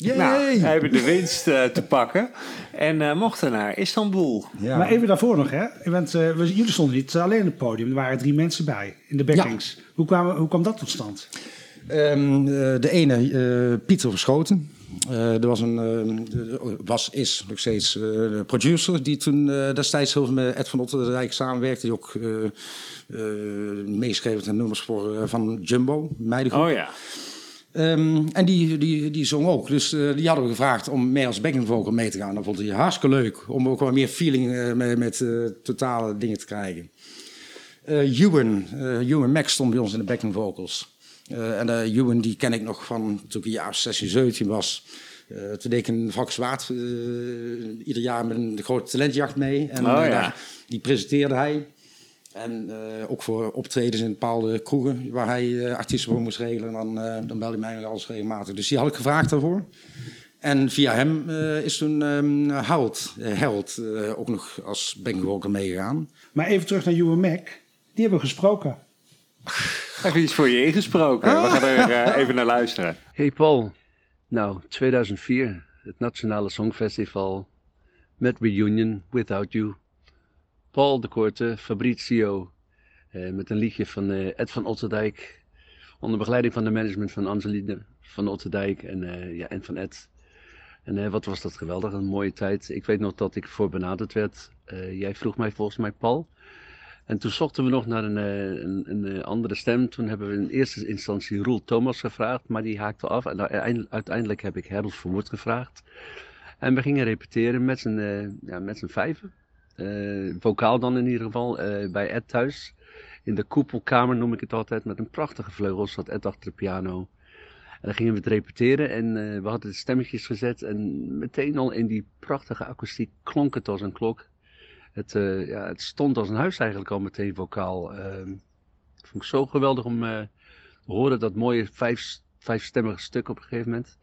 Yay! nou, hebben de winst eh, te pakken. En eh, mochten naar Istanbul. Ja. Maar even daarvoor nog, hè? Bent, eh, jullie stonden niet alleen op het podium. Er waren drie mensen bij in de backings. Hoe, kwam, hoe kwam dat tot stand? Ehm, eh, de ene, eh, Pieter Verschoten. Eh, er was een, eh, was, is nog steeds eh, de producer die toen eh, destijds heel veel met Ed van Otterdijk samenwerkte. Die ook eh eh meeschreef de nummers voor, van Jumbo, meidengroep. Oh ja. Ehm, en die, die, die zong ook. Dus eh, die hadden we gevraagd om mee als backing vocal mee te gaan. Dat vond hij hartstikke leuk. Om ook wat meer feeling eh, met, met eh, totale dingen te krijgen. Eh Ewan, Ewan Max stond bij ons in de backing vocals. En Ewan die ken ik nog van toen ik een jaar of 16, 17 was. Toen deed ik een vak zwaard ieder jaar met een grote talentjacht mee. En Oh, ja. die presenteerde hij. En eh, ook voor optredens in bepaalde kroegen waar hij eh, artiesten voor moest regelen. Dan, eh dan belde hij mij nog alles regelmatig. Dus die had ik gevraagd daarvoor. En via hem eh, is toen ehm Harold, Harold ook nog als vocal meegegaan. Maar even terug naar Ewan Mac. Die hebben we gesproken. Heb je iets voor je ingesproken? We gaan er even naar luisteren. Hey Paul, nou 2004, het Nationale Songfestival met Reunion Without You. Paul de Korte, Fabrizio, eh, met een liedje van eh, Ed van Otterdijk. Onder begeleiding van de management van Angeline van Otterdijk en, eh, ja, en van Ed. En wat was dat geweldig, een mooie tijd. Ik weet nog dat ik voor benaderd werd. Jij vroeg mij volgens mij Paul. En toen zochten we nog naar een, een, andere stem. Toen hebben we in eerste instantie Roel Thomas gevraagd, maar die haakte af. En uiteindelijk- heb ik Harold Verwoerd gevraagd. En we gingen repeteren met z'n ja, met z'n vijven. Eh, vocaal dan in ieder geval, eh, bij Ed thuis. In de koepelkamer noem ik het altijd, met een prachtige vleugel zat Ed achter de piano. En dan gingen we het repeteren en eh, we hadden de stemmetjes gezet. En meteen al in die prachtige akoestiek klonk het als een klok. Het, ja, het stond als een huis eigenlijk al meteen vocaal. Ehm, vond ik zo geweldig om te horen dat mooie vijf, vijfstemmige stuk op een gegeven moment.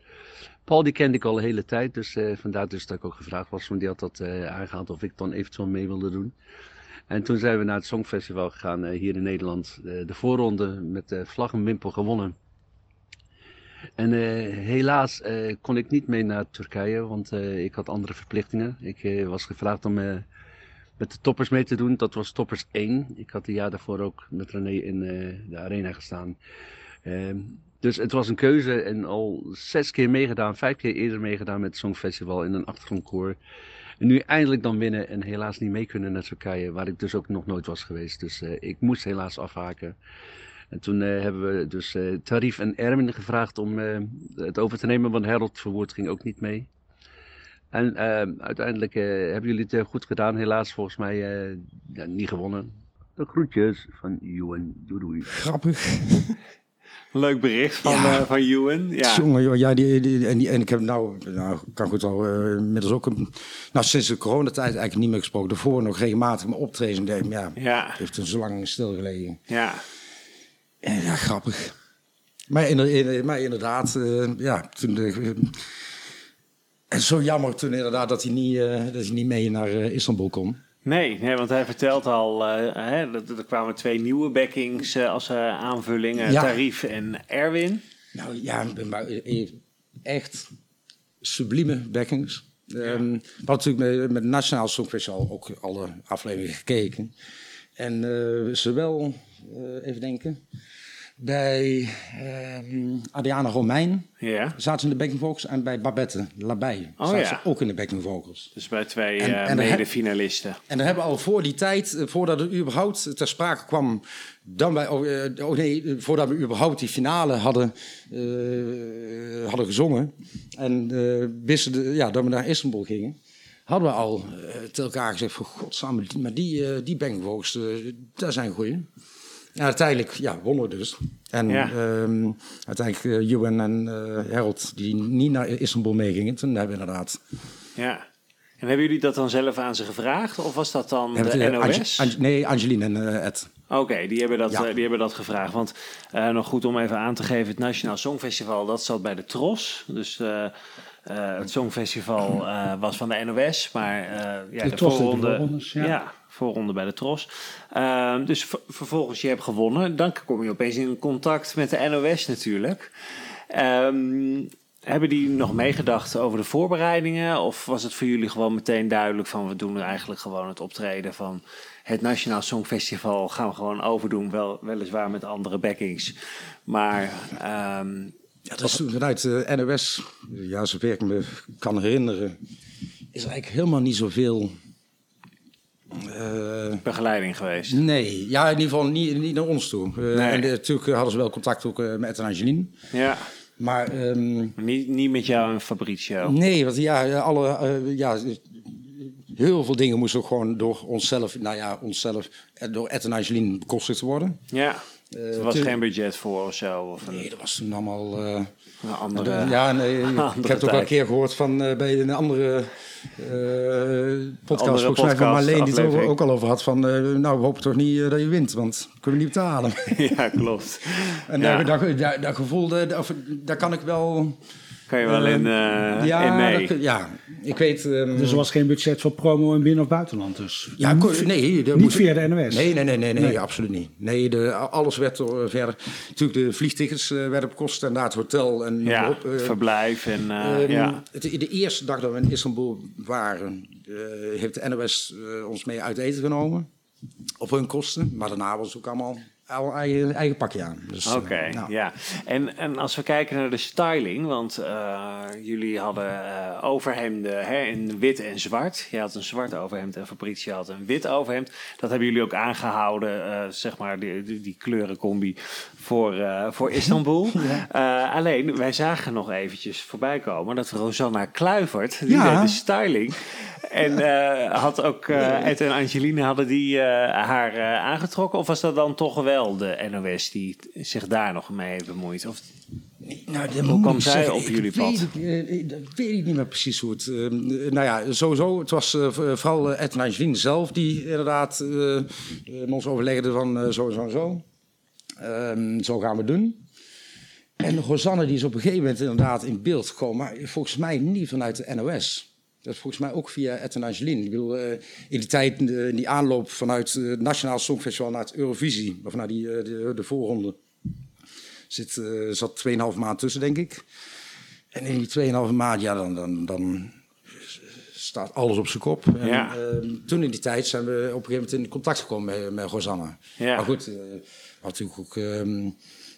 Paul die kende ik al de hele tijd, dus eh, vandaar dus dat ik ook gevraagd was. Want die had dat eh, aangehaald of ik dan eventueel mee wilde doen. En toen zijn we naar het Songfestival gegaan eh, hier in Nederland. De voorronde met de vlag en wimpel gewonnen. En helaas kon ik niet mee naar Turkije, want ik had andere verplichtingen. Ik was gevraagd om met de toppers mee te doen. Dat was toppers 1. Ik had een jaar daarvoor ook met René in de arena gestaan. Ehm, dus het was een keuze en al zes keer meegedaan, vijf keer eerder meegedaan met het Songfestival in een achtergrondkoor. En nu eindelijk dan winnen en helaas niet mee kunnen naar Turkije, waar ik dus ook nog nooit was geweest. Dus eh, ik moest helaas afhaken. En toen eh, hebben we dus eh Tarif en Erwin gevraagd om eh, het over te nemen, want Harold Verwoerd ging ook niet mee. En eh, uiteindelijk eh, hebben jullie het goed gedaan, helaas volgens mij eh, ja, niet gewonnen. De groetjes van. Doei doei. Grappig. Leuk bericht van, Ja. eh, van Ewan. Ja. Jongen, joh, ja, die, die, en, die, en ik heb nou, nou kan goed al eh, inmiddels ook, een, nou sinds de coronatijd eigenlijk niet meer gesproken. Daarvoor nog regelmatig mijn optreden. En denk, ik, ja, Ja. heeft toen zo lang stilgelegen. ja. En ja, grappig. Maar, inder- in- maar inderdaad, eh, ja, toen... en zo jammer toen inderdaad dat hij niet, dat hij niet mee naar Istanbul kon. Nee, nee, want hij vertelt al, eh, hè, dat er kwamen twee nieuwe backings eh, als eh, aanvulling. Ja. Tarief en Erwin. Nou ja, maar echt sublieme backings. Ehm, we hadden natuurlijk met, met Nationaal Songfestival ook alle afleveringen gekeken. En eh, zowel, even denken, bij ehm, Adriana Romein zaten ze in de backing vocals en bij Babette Labij Oh, zaten ja. ze ook in de backing vocals. Dus bij twee En- eh, en heb- mede-finalisten. En dan hebben we al voor die tijd, eh, voordat het überhaupt ter sprake kwam, dan wij, oh, eh, oh nee, voordat we überhaupt die finale hadden, hadden gezongen en wisten de, ja, dat we naar Istanbul gingen, hadden we al eh tegen elkaar gezegd van godsamme, maar die, eh die bankvogels, dat zijn goeie. En uiteindelijk, ja, wonnen we dus. En Ja. ehm, uiteindelijk uh, Ewan en eh, Harold, die niet naar Istanbul meegingen, toen hebben we inderdaad... Ja. En hebben jullie dat dan zelf aan ze gevraagd? Of was dat dan hebben de eh, NOS? Ange- Ange- nee, Angeline en Ed. Oké, die, hebben dat, Ja. die hebben dat gevraagd. Want eh, nog goed om even aan te geven, het Nationaal Songfestival, dat zat bij de TROS. Dus eh, eh, het Songfestival eh, was van de NOS, maar eh, ja, De de, voorronde, ja. Voorronde bij de TROS. Ehm, dus ver- vervolgens, je hebt gewonnen. Dan kom je opeens in contact met de NOS natuurlijk. Ehm, hebben die nog meegedacht over de voorbereidingen? Of was het voor jullie gewoon meteen duidelijk van... we doen eigenlijk gewoon het optreden van het Nationaal Songfestival... gaan we gewoon overdoen, wel, weliswaar met andere backings. Maar ehm, Ja, dat is vanuit de NOS, ja, zover ik me kan herinneren, is er eigenlijk helemaal niet zoveel. Eh, begeleiding geweest. nee, ja, in ieder geval niet, niet naar ons toe. Eh, Nee. En natuurlijk hadden ze wel contact ook eh, met Angeline. Ja, Maar ehm, Niet, niet met jou en Fabrizio. nee, want ja, alle, eh, ja, heel veel dingen moesten ook gewoon door onszelf, nou ja, onszelf, eh, door Ed en Angeline bekostigd worden. Ja. er was geen budget voor of zo. Of Nee, dat was toen allemaal... eh, een andere... ja, nee, ik heb het ook wel een keer gehoord van eh, bij een andere eh podcast, Andere volgens mij van Marleen, die het ook al over had van, eh, nou, we hopen toch niet eh, dat je wint, want we kunnen niet betalen. ja, klopt. En Ja. dat gevoel, daar, of, daar kan ik wel... Kan je wel in, eh, ja, in mee. dat- ja, ik weet... ehm, Dus er was geen budget voor promo in binnen- of buitenland. Dus Ja, nee. dat niet moest- via de NOS. Nee, nee, nee, nee, nee, Nee. absoluut niet. Nee, de, alles werd eh, verder. Natuurlijk, de vliegtickets eh, werden bekost en naar het hotel en ja, op. eh, verblijf en... eh, ehm, ja. het, de eerste dag dat we in Istanbul waren, eh, heeft de NOS eh, ons mee uit eten genomen. Op hun kosten. Maar daarna was het ook allemaal al eigen, eigen pakje aan. Dus, eh, Oké, nou. ja. En, en als we kijken naar de styling, want eh, jullie hadden eh, overhemden hè, in wit en zwart. Je had een zwart overhemd en Fabrizio had een wit overhemd. Dat hebben jullie ook aangehouden, eh, zeg maar, die, die, die kleurencombi voor, eh, voor Istanbul. Eh, alleen, wij zagen nog eventjes voorbij komen dat Rosanna Kluivert, die Ja. deed de styling. En eh, had ook Ed en Angeline hadden die haar aangetrokken? Of was dat dan toch wel de NOS die zich daar nog mee heeft bemoeid? Of, Nou, dat Hoe kwam zij zeggen, op jullie weet, pad? ik- dat weet ik niet meer precies hoe het... eh, nou ja, sowieso, het was vooral Ed en Angeline zelf... die inderdaad met ons overlegden van zo, zo, zo. Ehm, zo gaan we doen. En Rosanne die is op een gegeven moment inderdaad in beeld gekomen... maar volgens mij niet vanuit de NOS. Dat is volgens mij ook via Ed en Angeline. Ik bedoel, eh, in die tijd, eh, in die aanloop vanuit eh, het Nationaal Songfestival naar het Eurovisie... of naar die, eh, de, de voorronde... Zit, eh zat 2,5 maand tussen, denk ik. En in die 2,5 maand, ja, dan, dan, dan staat alles op zijn kop. En, Ja. ehm, toen in die tijd zijn we op een gegeven moment in contact gekomen met, met Rosanne. Ja. Maar goed, hadden natuurlijk ook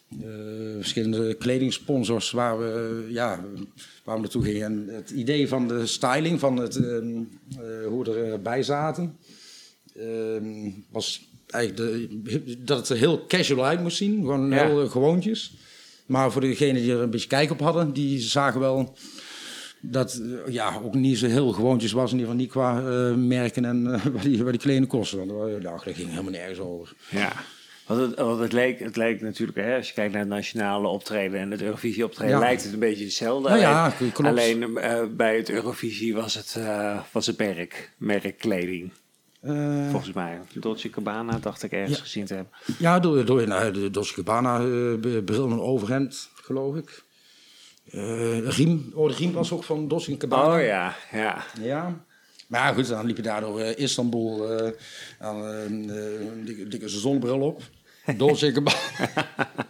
eh, verschillende kledingsponsors waar we, ja, waar we naartoe gingen. En het idee van de styling, van het, ehm, eh, hoe we erbij zaten, ehm, was eigenlijk de, dat het er heel casual uit moest zien. Gewoon Ja. heel eh, gewoontjes. Maar voor degenen die er een beetje kijk op hadden, die zagen wel dat ja, ook niet zo heel gewoontjes was. In ieder geval niet qua merken en waar, die, waar die kleding kosten. Want dat ging helemaal nergens over. ja. Want het, want het, leek, het leek natuurlijk, hè, als je kijkt naar het nationale optreden en het Eurovisie optreden, Ja. lijkt het een beetje hetzelfde. Nou ja, alleen klopt. alleen eh, bij het Eurovisie was het, eh, was het merk, merkkleding. Eh, Volgens mij. Dolce Cabana dacht ik ergens Ja. gezien te hebben. ja, door, door nou, de Dolce Gabbana b- bril en overhemd, geloof ik. Eh, riem, oh, de riem was ook van Dolce Gabbana. Oh ja, ja. Ja. Maar ja, goed, dan liep je daar door eh, Istanbul eh aan eh, een dikke zonnebril op. Dolce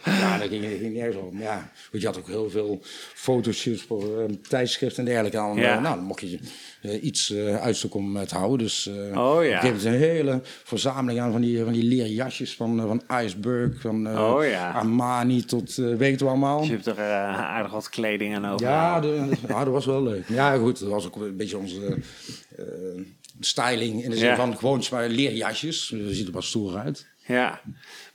ja, dat ging, ging nergens. Maar ja, goed, je had ook heel veel fotoshoots voor eh, tijdschriften en dergelijke. Ja. Eh, nou, dan mocht je eh, iets eh uitzoeken om eh, te houden. Dus eh Oh, ja. op een hele verzameling aan van die, van die leren jasjes van, eh, van Iceberg, van eh, Oh, ja. Armani tot eh, weet wel allemaal. Dus je hebt er eh, aardig wat kleding aan over. Ja, de, ja, dat was wel leuk. Ja, goed, dat was ook een beetje onze eh, styling in de zin Ja. van gewoon leerjasjes. Dat ziet er wat stoer uit. Ja,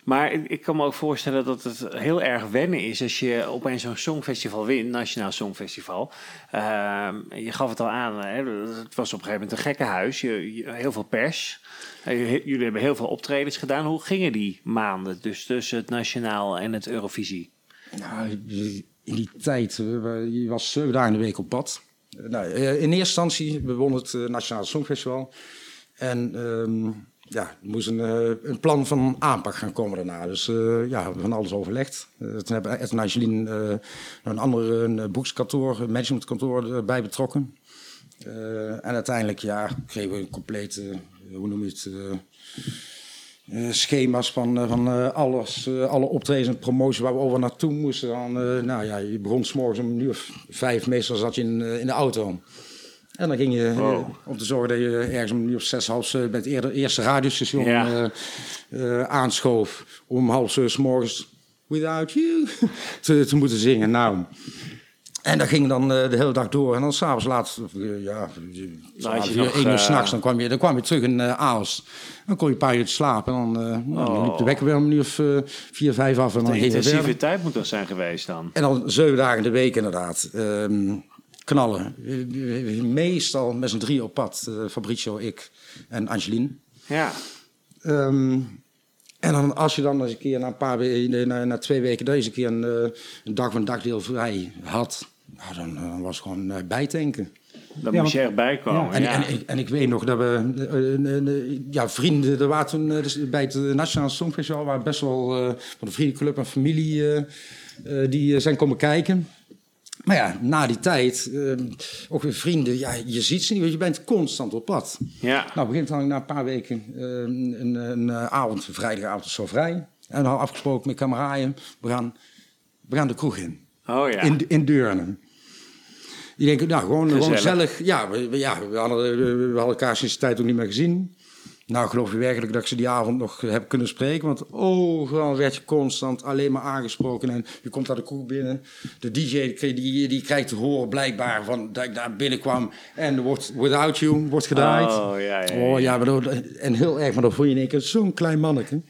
maar ik- kan me ook voorstellen dat het heel erg wennen is als je opeens zo'n songfestival wint, Nationaal Songfestival. Ehm, je gaf het al aan, hè, het was op een gegeven moment een gekkenhuis, je, je- heel veel pers. Eh, Jullie hebben heel veel optredens gedaan. Hoe gingen die maanden dus tussen het Nationaal en het Eurovisie? Nou, in die tijd, je was zeven dagen in de week op pad. Eh, Nou, eh, in eerste instantie, we wonnen het Nationale Songfestival. En ehm, ja, er moest een, eh, een plan van aanpak gaan komen daarna. Dus eh, ja, we hebben van alles overlegd. Eh, toen hebben Ed en Angeline een ander een een managementkantoor erbij betrokken. En uiteindelijk ja, kregen we een complete, hoe noem je het... schema's van, van alles, alle optredens en promoties waar we over naartoe moesten. Dan, nou ja, je begon s'morgens om een uur of vijf, meestal zat je in, in de auto. En dan ging je eh, Wow. om te zorgen dat je ergens om of zes, half bij het eerder, eerste radiostation Ja. eh, eh, aanschoof. Om half zeven 's morgens Without You te, te moeten zingen. Nou, En dat ging dan de hele dag door. En dan s'avonds laat, ja, één uur s'nachts, dan kwam je, dan kwam je terug in uh, Aals. Dan kon je een paar uur slapen. En dan, nou, dan liep de wekker weer om uur of vier, vijf af. En dan het intensieve tijd moet dat zijn geweest dan. En dan zeven dagen in de week inderdaad. Ehm, knallen. Eh, Meestal met z'n drie op pad. eh, Fabricio, ik en Angeline. Ja. Ehm, en dan als je dan eens een keer na een paar weken, na, na twee weken, deze keer een, eh, een dag of een dagdeel vrij had, nou, dan, dan was het gewoon eh, bijtanken. Dan Ja, moest je erbij komen. En, ja. en, en, en ik weet nog dat we, eh, eh, eh, ja, vrienden, er waren toen eh, dus bij het Nationaal Songfestival, waren best wel eh, van de vriendenclub en familie eh, eh, die eh, zijn komen kijken. Maar ja, na die tijd, eh, ook weer vrienden, ja, je ziet ze niet, want je bent constant op pad. ja. Nou, begint dan na een paar weken eh, een, een, eh, avond, een vrijdagavond zo vrij. En dan afgesproken met kameraden, we gaan, we gaan de kroeg in. Oh ja. In, in Deurne. Die denken, nou, gewoon gewoon Gezellig. Ja, we, ja we, hadden, we, we hadden elkaar sinds die tijd ook niet meer gezien. Nou, geloof je werkelijk dat ik ze die avond nog heb kunnen spreken? Want overal werd je constant alleen maar aangesproken. En je komt daar de kroeg binnen. De DJ die, die, krijgt te horen blijkbaar van dat ik daar binnenkwam. En er wordt Without You wordt gedraaid. Oh ja, ja, ja. Oh ja, maar en heel erg, maar dan voel je in één keer zo'n klein manneke.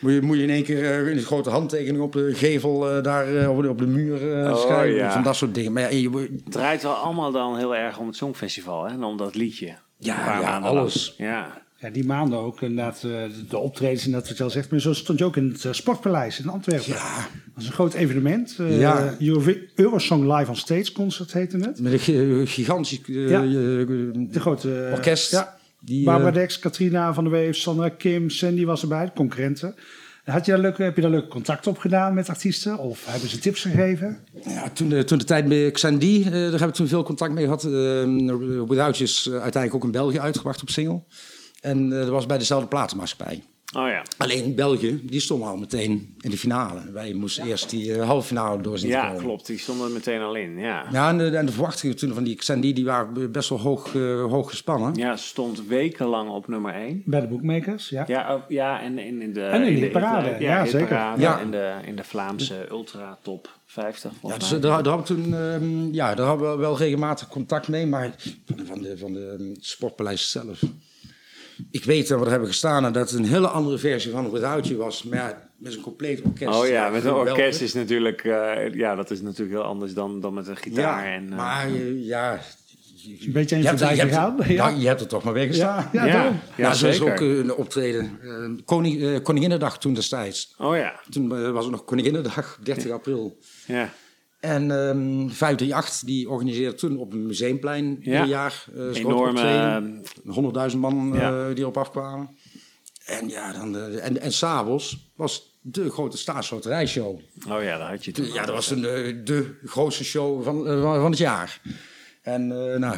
Moet je, moet je in één keer eh, een grote handtekening op de gevel eh, daar eh, op, de, op de muur Oh, schrijven. ja. Van dat soort dingen. Maar ja, je, Het draait wel allemaal dan heel erg om het Songfestival hè? en om dat liedje. Ja, ja, lang. alles. Ja. Ja, die maanden ook inderdaad, eh, de- de optredens en dat wat je al zegt. Maar zo stond je ook in het eh, Sportpaleis in Antwerpen. ja, Dat was een groot evenement. eh, Ja. Eurovi- Eurosong Live on Stage Concert heette het. met een gi- gigantisch Ja. De grote... orkest. Ja. Die, Barbara Dex, Katrina van der Weef, Sandra Kim, Sandy was erbij, de concurrenten. Had je daar leuke, heb je daar leuke contact op gedaan met artiesten? Of hebben ze tips gegeven? Ja, toen, de, toen de tijd met Xandy, eh daar hebben we toen veel contact mee gehad. Uh, Without You is uiteindelijk ook in België uitgebracht op single. En eh, dat was bij dezelfde platenmaatschappij. Oh ja. Alleen België, die stond al meteen in de finale. Wij moesten eerst die eh, halve finale door zien te Ja, komen. klopt. Die stonden er meteen al in. Ja. Ja, en de, en de verwachtingen toen van die Xandy, die waren best wel hoog, eh, hoog gespannen. Ja, stond wekenlang op nummer 1. Bij de bookmakers, ja. Ja, oh, ja en in, in de... En in de de- hitparade, in de- ja, zeker. Ja. In, de, in de Vlaamse Ultra Top 50. Ja, volgens dus mij. daar, daar hadden we toen, ehm, ja, daar hadden we wel regelmatig contact mee, maar van, van de, van de ehm, sportpaleis zelf. Ik weet dat we er hebben gestaan en dat het een hele andere versie van Without You was, maar ja, met een compleet orkest. Oh ja, met een orkest is natuurlijk, eh, ja, dat is natuurlijk heel anders dan, dan met een gitaar. Ja, en, eh, maar eh, ja... Een beetje Je eens hebt, je, hebt, gegaan. ja. Ja, je hebt er toch maar weer gestaan. ja, ja, ja, ja, nou, zeker. ook een optreden. eh, Koning, eh, Koninginnedag toen destijds. Oh ja, Toen was het nog Koninginnedag, 30 april. ja. En ehm 538 die organiseerde toen op het museumplein Ja. ieder jaar groot Enorme, optreden. 100.000 man eh, die erop afkwamen. En ja, dan, eh, en, en s'avonds was de grote staatsloterijshow. oh ja, daar had je toen. Ja, dat was toen de, de grootste show van, van, het jaar. En nou,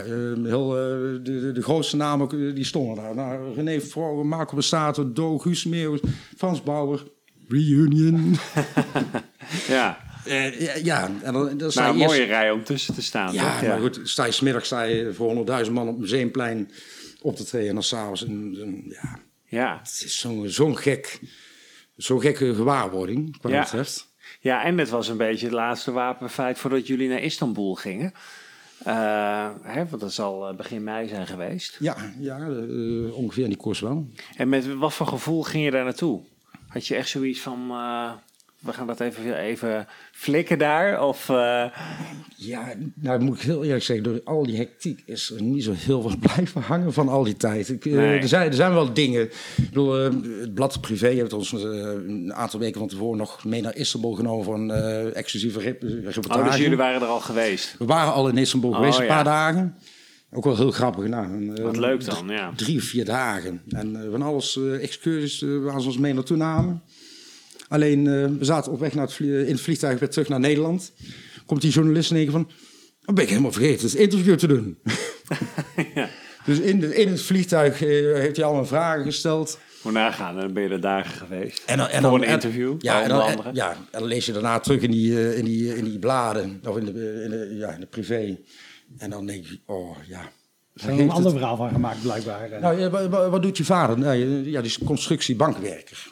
heel, de, de, de grootste namen die stonden daar. Nou, René Vroger, Marco Bestato, Do, Guus Meeuwis, Frans Bauer. Reunion. Ja, Eh, ja, ja, en dan, dan sta nou, je een eerst- mooie rij om tussen te staan. Ja, toch? maar goed, sta je smiddag sta je voor 100.000 man op het museumplein op te treden. En dan s'avonds, ja, Ja. het is zo'n zo'n gek, zo'n gekke gewaarwording, wat Ja. betreft. ja, en het was een beetje het laatste wapenfeit voordat jullie naar Istanbul gingen. Eh, hè, want dat zal eh, begin mei zijn geweest. Ja, ja ongeveer in die koers wel. En met wat voor gevoel ging je daar naartoe? Had je echt zoiets van, we gaan dat even, even flikken daar? Of, eh, Ja, nou moet ik heel eerlijk zeggen, door al die hectiek is er niet zo heel veel blijven hangen van al die tijd. Ik, eh, er, zijn, er zijn wel dingen. Ik bedoel, eh, het blad Privé heeft ons een aantal weken van tevoren nog mee naar Istanbul genomen voor een exclusieve rep- reportage. oh, dus jullie waren er al geweest. We waren al in Istanbul Oh, geweest, een ja. paar dagen. Ook wel heel grappig gedaan. En, Wat leuk dan, ja. Drie of vier dagen. En van alles excursies waar ze ons mee naartoe namen. Alleen, eh, we zaten op weg naar het in het vliegtuig weer terug naar Nederland. Komt die journalist in één keer van... Dan ben ik helemaal vergeten het interview te doen. Dus in, de, in het vliegtuig eh, heeft hij allemaal vragen gesteld. Moet nagaan, dan ben je er dagen geweest. En dan, en Voor dan, een en- interview, Ja, en dan, andere. en- ja, en dan lees je daarna terug in die, eh, in die, in die bladen. Of in de, in de, ja, in de privé. En dan denk je, oh ja. Er is een ander verhaal van gemaakt, blijkbaar. Nou, ja, wa- wa- wat doet je vader? Nou, ja, die is constructiebankwerker.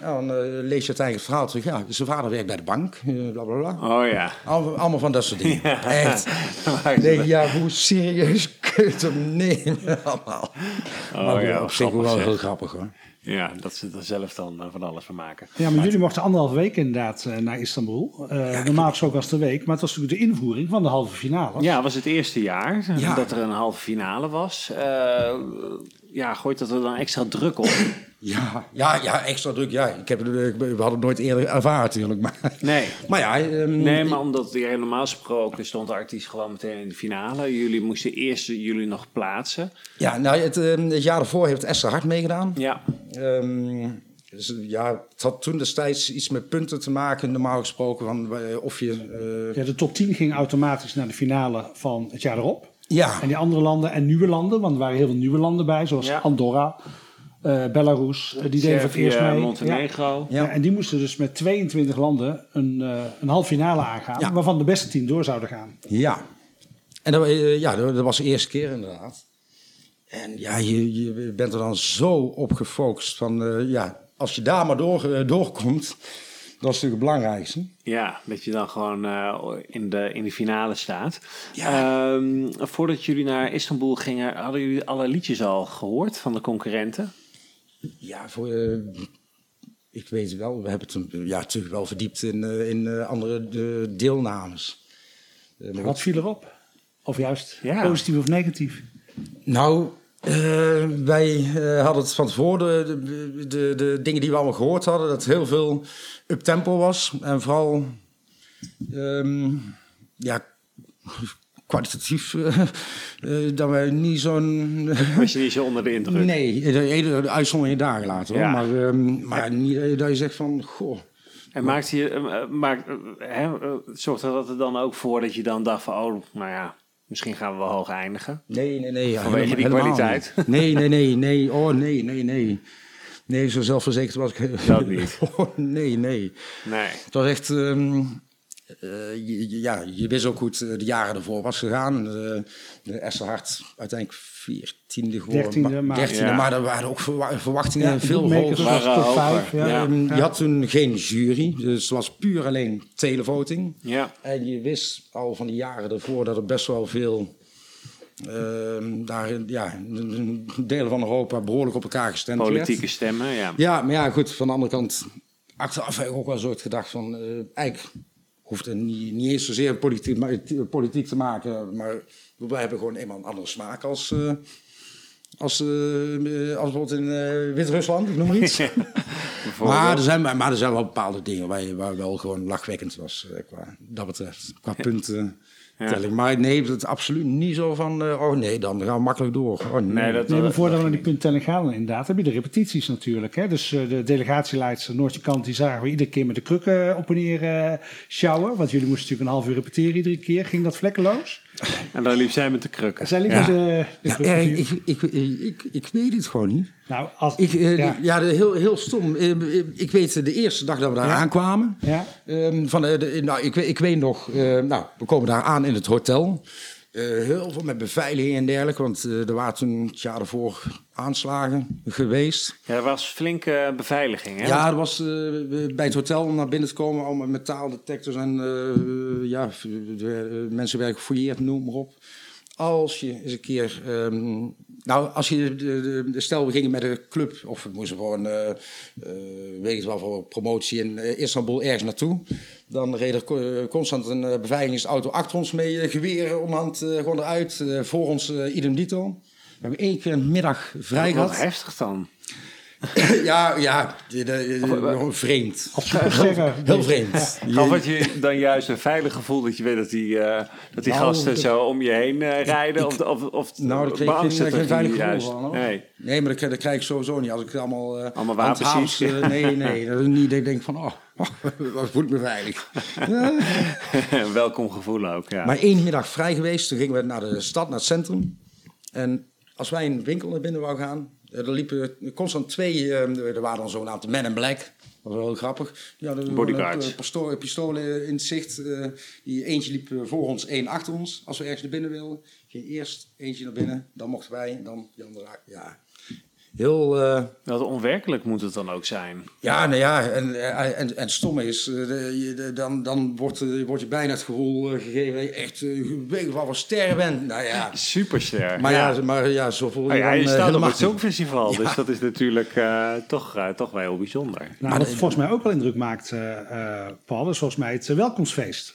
Ja, dan eh, lees je het eigen verhaal terug. Ja, zijn vader werkt bij de bank, eh, bla bla bla. Oh ja. Allemaal, allemaal van dat soort dingen. Echt. Maar- Ik denk, ja, hoe serieus kun je het hem nemen allemaal? maar Oh ja, op zich wel heel grappig hoor. Ja, dat ze er zelf dan eh, van alles van maken. Ja, maar jullie mochten anderhalve week inderdaad naar Istanbul. Eh, normaal gesproken was het een week, maar het was natuurlijk de invoering van de halve finale. Ja, het was het eerste jaar Ja. dat er een halve finale was. Eh, ja, gooit dat er dan extra druk op? Ja, ja, ja, extra druk. Ja, ik heb, eh, we hadden het nooit eerder ervaren natuurlijk. Maar, Nee. maar ja, ehm, Nee, maar omdat ja, normaal gesproken stond de artiest gewoon meteen in de finale. Jullie moesten eerst jullie nog plaatsen. ja, nou, het, ehm, het jaar daarvoor heeft Esther Hart meegedaan. Ja, Ehm, dus, ja, het had toen destijds iets met punten te maken, normaal gesproken, van eh, of je... eh, Ja, de top 10 ging automatisch naar de finale van het jaar erop. ja, En die andere landen en nieuwe landen, want er waren heel veel nieuwe landen bij, zoals Ja. Andorra, eh, Belarus, eh, die deden voor het eerst mee. Montenegro. Ja. Ja, en die moesten dus met 22 landen een, eh een halve finale aangaan, Ja. waarvan de beste 10 door zouden gaan. Ja. En dat, ja, dat, was de eerste keer inderdaad. En ja, je, je bent er dan zo op gefocust van, eh, ja, als je daar maar door, doorkomt, dat is natuurlijk het belangrijkste. Ja, dat je dan gewoon eh, in, de, in de finale staat. Ja. Ehm, voordat jullie naar Istanbul gingen, hadden jullie alle liedjes al gehoord van de concurrenten? Ja, voor, eh, ik weet wel, we hebben het ja, natuurlijk wel verdiept in, eh, in eh, andere de deelnames. Maar Wat viel erop? Of juist Ja. positief of negatief? Nou, wij hadden het van tevoren, de, de, de, de dingen die we allemaal gehoord hadden, dat heel veel up-tempo was. En vooral, ehm, ja, kwalitatief, eh, eh, dat wij niet zo'n... Was je niet zo onder de indruk? nee, de, de, de uitzondering hoor. Ja. Maar, ehm, maar niet eh, dat je zegt van, goh... En maakt je, eh, maakt, eh, hè, eh, zorgt er dat er dan ook voor dat je dan dacht van, oh, nou ja, misschien gaan we wel hoog eindigen? Nee, nee, nee. ja, Vanwege die helemaal- kwaliteit? Nee, nee, nee, nee. Oh, nee, nee, nee. Nee, zo zelfverzekerd was ik. Dat niet. Oh, nee, nee. Nee. Het was echt... ehm, eh, je, je- ja, je wist ook hoe het eh, de jaren ervoor was gegaan. De, de Esther Hart uiteindelijk veertiende geworden. Dertiende, maar- dertiende, Ja. maar er waren ook verwa- verwachtingen Ja, veel hoger. was Waren top hoger. 5. Ja. Ja. Je had toen geen jury, dus het was puur alleen televoting. Ja. En je wist al van die jaren ervoor dat er best wel veel... ehm, daar, ja, delen van Europa behoorlijk op elkaar gestemd werd. Politieke stemmen, ja. Ja, maar ja, goed, van de andere kant... Achteraf heb ik ook wel een soort gedacht van... eh, eigenlijk hoeft het niet, niet eens zozeer politiek, politiek te maken... maar wij hebben gewoon eenmaal een andere smaak als... eh, als, eh, als bijvoorbeeld in eh, Wit-Rusland, ik noem maar iets. Maar er, zijn, maar er zijn wel bepaalde dingen waar, je, waar wel gewoon lachwekkend was, eh, qua, dat betreft. Qua punten. Telling. Maar nee, het is absoluut niet zo van, eh, oh nee, dan gaan we makkelijk door. Oh, nee. Nee, dat, Nee, maar voordat we naar die punttelling gaan, inderdaad, heb je de repetities natuurlijk. Hè? Dus eh, de delegatieleidster Noortje Kant, die zagen we iedere keer met de krukken op en neer eh, sjouwen. Want jullie moesten natuurlijk een half uur repeteren iedere keer. Ging dat vlekkeloos? En dan liep zij met de krukken. Zij liep Ja. met de, de Ja, krukken. eh, ik, ik, ik, ik, ik weet het gewoon niet. nou, als, Ik, eh, ja. heel, heel stom. Eh, ik weet de eerste dag dat we daar Ja. aankwamen. Ja. Ehm, van, eh, de, nou, ik, weet- ik weet nog, eh, nou, we komen daar aan in het hotel. Eh, heel veel met beveiliging en dergelijke, want eh, er waren toen het jaar ervoor aanslagen geweest. Ja, er was flinke beveiliging, hè? Ja, er was eh, bij het hotel om naar binnen te komen, allemaal metaaldetectors en ja, de, mensen werden gefouilleerd, noem maar op. Als je eens een keer, ehm, nou, als je de, de, de- stel we gingen met een club of we moesten gewoon, eh eh, weet ik wel, voor promotie in eh, Istanbul ergens naartoe, dan reed er co- constant een beveiligingsauto achter ons mee, geweren eh, gewoon eruit, voor ons idem dito. We hebben één keer een middag vrij Wat gehad. heftig dan. Ja, ja, gewoon vreemd. Supersterren. Heel vreemd. Of had je dan juist een veilig gevoel dat je weet dat die, eh, dat die Nou, gasten dat- zo om je heen eh, rijden? of, of, of Nou, daar kreeg ik geen, het geen veilig niet gevoel juist? van. Hoor. Nee. Nee, maar dat, dat krijg ik sowieso niet. Als ik allemaal... eh, Allemaal wapens eh, nee, nee. Dat is niet dat ik denk van... Oh, wat voel ik me veilig. Welkom gevoel ook, ja. Maar één middag vrij geweest. Toen gingen we naar de stad, naar het centrum. En als wij een winkel naar binnen wou gaan... eh, Er liepen constant twee... eh, Er waren dan zo'n aantal men in black. Dat was wel heel grappig. Hadden Bodyguards. een pasto- pistolen in het zicht. eh, die eentje liep eh, voor ons, één achter ons. Als we ergens naar binnen wilden. Ging eerst eentje naar binnen. Dan mochten wij. En dan die andere... Ja, heel... eh, Wat onwerkelijk moet het dan ook zijn. ja, nou ja, en, en, en, en het stomme is, eh, je- dan, dan wordt, eh, wordt je bijna het gevoel eh, gegeven dat je echt uh, weet wat voor ster bent. Nou ja, Superster. maar ja, maar ja zo voel je, Oh ja, dan, je eh, staat op helemaal het Songfestival, dus dat is natuurlijk eh, toch, eh, toch wel heel bijzonder. Nou, wat volgens mij ook wel indruk maakt, eh, eh, Paul, is volgens mij het eh, welkomstfeest.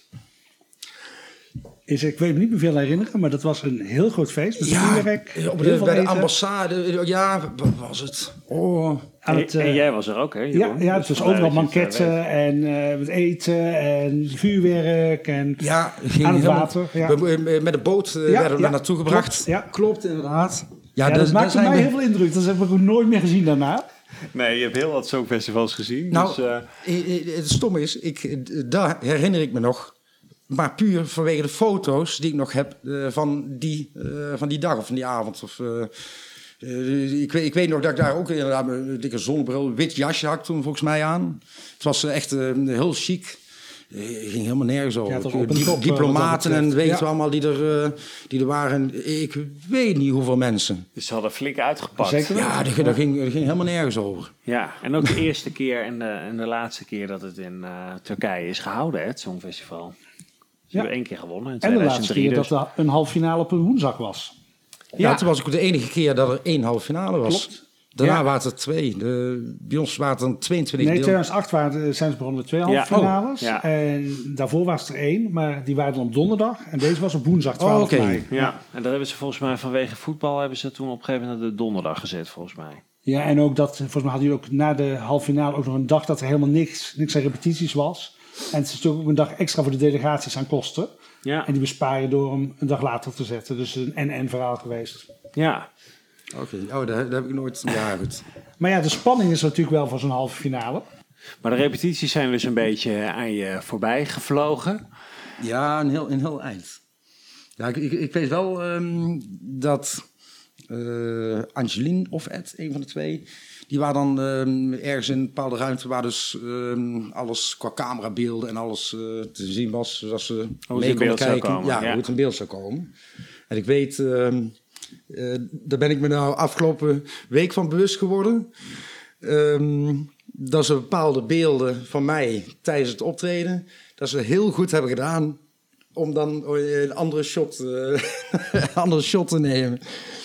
Is, ik weet me niet meer veel herinneren, maar dat was een heel groot feest. Met Ja, vuurwerk, op de, bij de ambassade, ja, wat was het? Oh, Aan En, het, eh, en jij was er ook, hè? ja, Jeroen? ja, Dus het was overal dat banketten en eh, met eten en vuurwerk. En, ja, ging Aan het helemaal- water, ja. we- we- met de boot eh, Ja, werden we ja, daar naartoe gebracht. klopt, ja. klopt inderdaad. ja, dat, maakte zijn mij we- heel veel indruk. Dat heb ik ook nooit meer gezien daarna. Nee, je hebt heel wat Songfestivals gezien. Nou, dus, het stomme is, ik, daar herinner ik me nog. Maar puur vanwege de foto's die ik nog heb eh, van, die, eh, van die dag of van die avond. Of, eh, ik, weet, ik weet nog dat ik daar ook inderdaad een dikke zonnebril, wit jasje had toen volgens mij aan. Het was echt eh, heel chic. Eh, ging helemaal nergens over. Ja, het op top, diplomaten en weet je Ja. allemaal die er, die er waren. Ik weet niet hoeveel mensen. dus ze hadden flink uitgepakt. Zeker. Ja, dat, dat ging, dat ging helemaal nergens over. Ja, en ook de eerste keer en de, en de laatste keer dat het in eh, Turkije is gehouden, hè, het Songfestival. Ze Ja. hebben één keer gewonnen in En de laatste 2003. keer dus. dat er een halve finale op een woensdag was. Ja, toen was ik de enige keer dat er één halve finale was. Klopt. Daarna Ja. waren het er twee. De, bij ons waren het dan 22 Nee, deel. 2008 waren, zijn ze begonnen met twee halve Ja. finales. Oh, ja. En daarvoor was er één, maar die waren dan op donderdag. En deze was op woensdag 12 Oh, oké. mei. Ja, en daar hebben ze volgens mij vanwege voetbal hebben ze toen op een gegeven moment naar de donderdag gezet, volgens mij. Ja, en ook dat, volgens mij hadden jullie ook na de halve finale ook nog een dag dat er helemaal niks, niks aan repetities was. En het is natuurlijk ook een dag extra voor de delegaties aan kosten. Ja, En die bespaar je door hem een dag later te zetten. Dus een en-en verhaal geweest. ja. Oké, oh, dat, dat heb ik nooit... Ja, goed. Maar ja, de spanning is natuurlijk wel voor zo'n halve finale. Maar de repetities zijn dus een beetje aan je voorbij gevlogen. Ja, een heel, een heel eind. Ja, ik, ik, ik weet wel ehm, dat eh Angeline of Ed, een van de twee... Die waren dan ehm, ergens in een bepaalde ruimte... waar dus ehm, alles qua camerabeelden en alles eh, te zien was... zodat ze het mee konden kijken. komen, ja, ja. hoe het in beeld zou komen. En ik weet... ehm, eh, daar ben ik me nou afgelopen week van bewust geworden... Dat ze bepaalde beelden van mij tijdens het optreden, dat ze heel goed hebben gedaan om dan eh, een andere shot, eh, andere shot te nemen.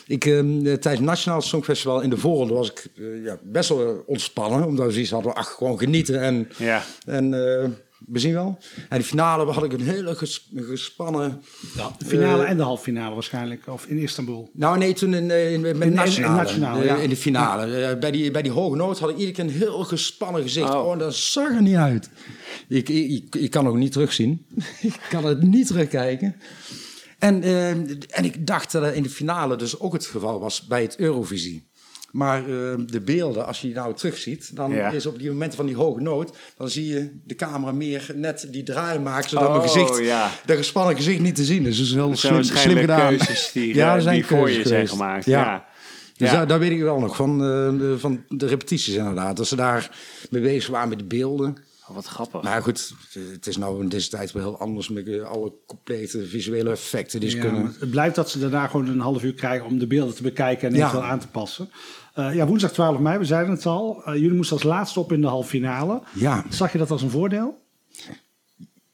Ik, ehm, eh, tijdens het Nationaal Songfestival in de voorronde was ik eh, ja, best wel ontspannen, omdat we zoiets hadden, ach, gewoon genieten en, Ja. en we zien wel. En de finale had ik een hele ges- gespannen... De finale Eh, en de halve finale waarschijnlijk. Of in Istanbul. nou nee, toen in, eh, in, in- in nationale, nationale, eh, ja. in de finale. Bij, die, bij die hoge noot had ik iedere keer een heel gespannen gezicht. Oh. Oh, dat zag er niet uit. Ik, ik, ik, kan het ook niet terugzien. ik kan het niet terugkijken. En, en ik dacht dat dat in de finale dus ook het geval was bij het Eurovisie. Maar eh, de beelden, als je die nou terugziet, dan Ja. is op die momenten van die hoge noot, dan zie je de camera meer net die draai maken, zodat Oh, mijn gezicht, ja. dat gespannen gezicht niet te zien is. Dus heel zijn slim, slim gedaan. keuzes die, Ja, eh, er zijn die voor je zijn gemaakt. Ja. Ja. Dus Ja. daar, daar weet ik wel nog van, eh, de- van de repetities inderdaad. Dat ze daar mee bezig waren met de beelden. Oh, wat grappig. Maar goed, het is nou in deze tijd wel heel anders met eh, alle complete visuele effecten die ze Ja, kunnen. maar het blijft dat ze daarna gewoon een half uur krijgen om de beelden te bekijken en Ja. eventueel aan te passen. Eh, ja, woensdag 12 mei, we zeiden het al. Eh, jullie moesten als laatste op in de halve finale. Ja, Zag je dat als een voordeel?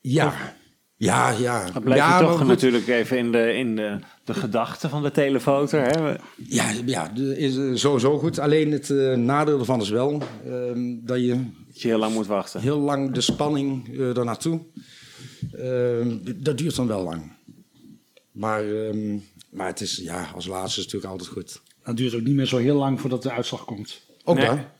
ja, ja, ja. Dan blijf ja, je maar toch natuurlijk even in de, in de, de gedachten van de telefoter. Hè? Ja, ja de- is eh, sowieso goed. Alleen het eh, nadeel ervan is wel ehm, dat je Dat je heel lang moet wachten. heel lang de spanning uh, naartoe. dat duurt dan wel lang. Maar, ehm, maar het is, ja, als laatste is het natuurlijk altijd goed. Dat duurt ook niet meer zo heel lang voordat de uitslag komt. Ook Nee. daar.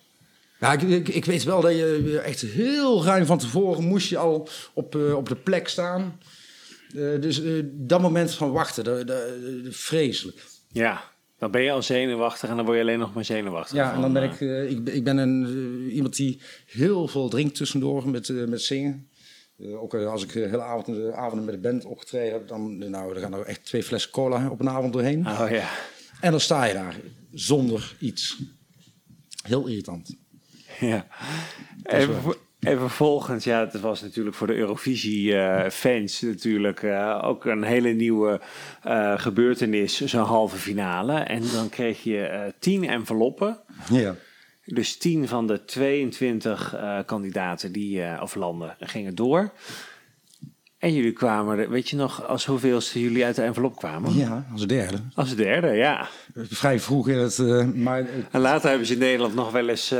Ja, ik, ik, ik weet wel dat je echt heel ruim van tevoren moest je al op, eh, op de plek staan. Eh, dus eh, dat moment van wachten, dat, dat, dat- vreselijk. Ja, dan ben je al zenuwachtig en dan word je alleen nog maar zenuwachtig. Ja, en dan ben ik, eh, ik, ben- ik ben een, iemand die heel veel drinkt tussendoor met, eh, met zingen. Eh, ook als ik eh, hele avond, de avonden met de band opgetreden heb, dan, nou, dan gaan er echt twee flessen cola op een avond doorheen. Oh ja. En dan sta je daar zonder iets. Heel irritant. ja. Even, En vervolgens, ja, het was natuurlijk voor de Eurovisie-fans natuurlijk eh, ook een hele nieuwe eh, gebeurtenis, zo'n halve finale. En dan kreeg je eh, tien enveloppen. Ja. Dus 10 van de 22 eh, kandidaten die, eh, of landen gingen door. En jullie kwamen, er- weet je nog, als hoeveelste jullie uit de envelop kwamen? ja, als derde. Als derde, ja. Vrij vroeg in het... eh, maar eh, En later hebben ze in Nederland nog wel eens eh,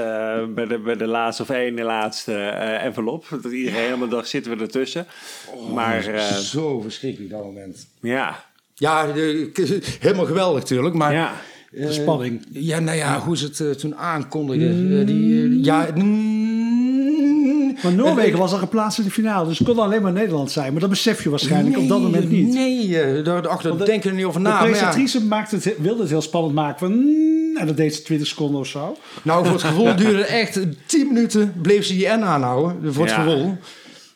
bij, de, bij de laatste of ene laatste eh, envelop. Dat iedereen helemaal dacht, zitten we ertussen. maar eh, zo verschrikkelijk dat moment. ja, Ja, de- helemaal geweldig natuurlijk, maar... ja. eh, spanning. Ja, nou ja, hoe ze het eh, toen aankondigden. eh, die, eh, ja, mm, Maar Noorwegen was al geplaatst in de finale, dus het kon alleen maar Nederland zijn. Maar dat besef je waarschijnlijk op dat moment niet. Nee, eh, daar, de- denken we niet over De na. maar ja. presentatrice maakte het, wilde het heel spannend maken. Van, mm, en dat deed ze 20 seconden of zo. Nou, voor het gevoel duurde het echt 10 minuten, bleef ze die N aanhouden, voor het Ja. gevoel.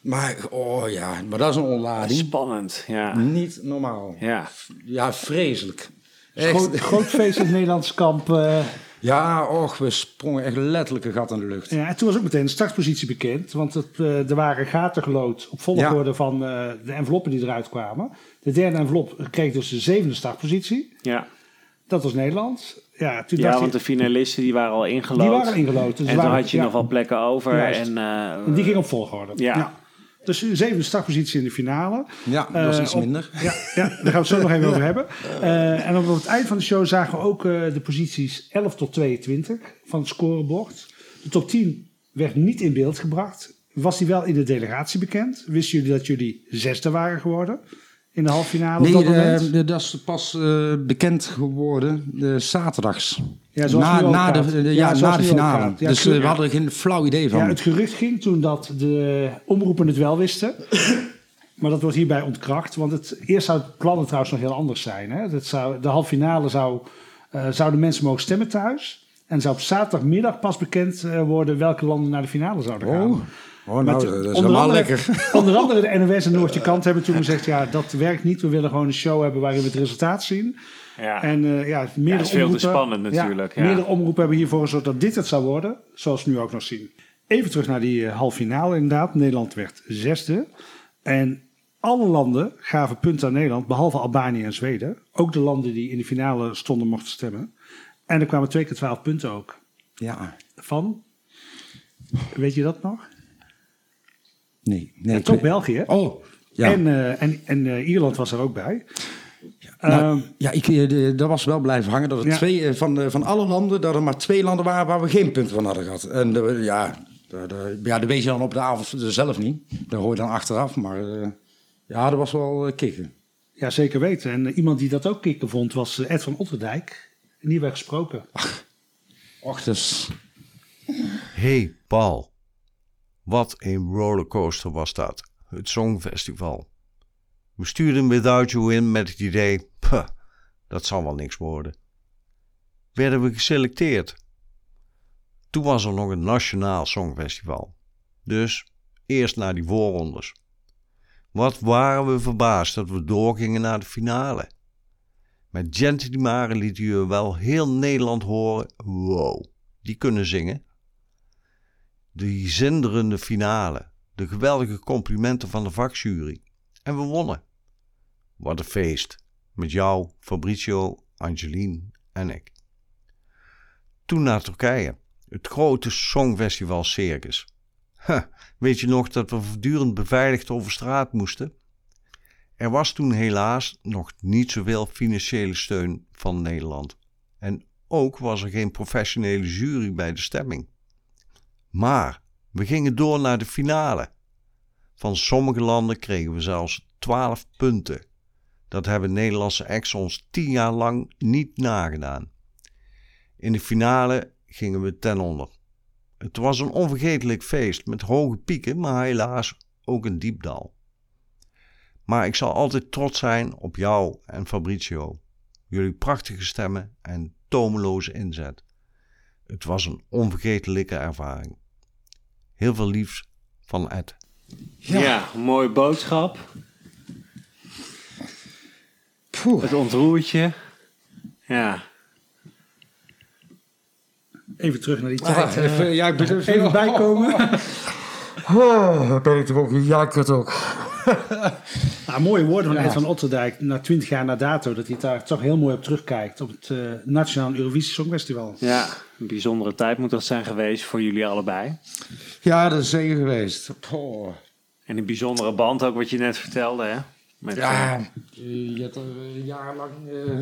Maar, oh ja, maar dat is een onlading. Spannend, ja. Niet normaal. Ja, Ja, vreselijk. Echt. Groot, groot feest in het Nederlands kamp. eh, Ja, och, we sprongen echt letterlijk een gat in de lucht. ja, en toen was ook meteen de startpositie bekend. Want het, eh, er waren gaten gelood op volgorde van eh, de enveloppen die eruit kwamen. De derde envelop kreeg dus de zevende startpositie. ja. Dat was Nederland. Ja, toen ja dacht want je, de finalisten die waren al ingelood. die waren ingelood. Dus en toen had je ja, nog wel plekken over. Juist. En, eh, En die ging op volgorde. Ja. Dus de zevende startpositie in de finale. Ja, dat was Eh, iets op- minder. Ja, ja, daar gaan we het zo nog even over hebben. Eh, en op het eind van de show zagen we ook eh, de posities 11 tot 22 van het scorebord. De top 10 werd niet in beeld gebracht. Was die wel in de delegatie bekend? Wisten jullie dat jullie zesde waren geworden in de halve finale Nee, op dat de- moment? dat is pas eh, bekend geworden de zaterdags. Ja, zoals na, na, de, Ja, na de finale. Ja, dus eh, we hadden er geen flauw idee van. Ja, het gerucht ging toen dat de omroepen het wel wisten. Maar dat wordt hierbij ontkracht. Want het, eerst zou het plannen trouwens nog heel anders zijn. Hè? Dat zou, de halve finale zou, eh, zouden mensen mogen stemmen thuis. En zou op zaterdagmiddag pas bekend eh, worden welke landen naar de finale zouden gaan. Oh, oh nou, Maar dat is helemaal andere- lekker. Onder andere de NOS en Noordje Kant hebben toen gezegd... ja, dat werkt niet. We willen gewoon een show hebben waarin we het resultaat zien. ja. En eh, ja, meerdere Ja, het is veel te omroepen- spannend natuurlijk, ja. Meerdere omroepen hebben hiervoor gezorgd dat dit het zou worden. Zoals we nu ook nog zien. Even terug naar die eh, halve finale inderdaad. Nederland werd zesde. En alle landen gaven punten aan Nederland, behalve Albanië en Zweden. Ook de landen die in de finale stonden mochten stemmen. En er kwamen twee keer twaalf punten ook. Ja, Van, weet je dat nog? Nee. nee En toch België. Oh, ja. En, eh, en, en eh, Ierland was er ook bij. Nou, Ehm, ja, ik, eh, de- dat was wel blijven hangen. Dat er Ja. twee, van, eh, van alle landen, dat er maar twee landen waren waar we geen punten van hadden gehad. En ja, ja, dat weet je dan op de avond zelf niet. Dat hoor je dan achteraf. Maar eh, ja, dat was wel kicken. ja, zeker weten. En iemand die dat ook kicken vond was Ed van Otterdijk. En die werd gesproken. Och, dus... Hey Paul, wat een rollercoaster was dat, het Songfestival. We stuurden Without You in met het idee, puh, dat zal wel niks worden. Werden we geselecteerd. Toen was er nog een nationaal Songfestival. Dus eerst naar die voorrondes. Wat waren we verbaasd dat we doorgingen naar de finale. Met Gente Di Mare lieten we wel heel Nederland horen, wow, die kunnen zingen. Die zinderende finale, de geweldige complimenten van de vakjury. En we wonnen. Wat een feest. Met jou, Fabrizio, Angeline en ik. Toen naar Turkije. Het grote Songfestival Circus. Weet je nog dat we voortdurend beveiligd over straat moesten? Er was toen helaas nog niet zoveel financiële steun van Nederland. En ook was er geen professionele jury bij de stemming. Maar we gingen door naar de finale. Van sommige landen kregen we zelfs 12 punten. Dat hebben Nederlandse acts ons 10 jaar lang niet nagedaan. In de finale gingen we ten onder. Het was een onvergetelijk feest met hoge pieken, maar helaas ook een diep dal. Maar ik zal altijd trots zijn op jou en Fabrizio. Jullie prachtige stemmen en tomeloze inzet. Het was een onvergetelijke ervaring. Heel veel liefs van Ed. Ja, een mooie boodschap. Poeh. Het ontroertje. Ja. Even terug naar die tijd. eh, even, ja, ik ben even bijkomen. Oh, ben ik toch ook, ja, ik het ook. Nou, mooie woorden van Ja. Ed van Otterdijk, na twintig jaar na dato, dat hij daar toch heel mooi op terugkijkt op het eh Nationaal Eurovisie Songfestival. Ja, een bijzondere tijd moet dat zijn geweest voor jullie allebei. Ja, dat is zeker geweest. Oh. En een bijzondere band ook wat je net vertelde, hè? Met, Ja, eh, je hebt er jarenlang eh,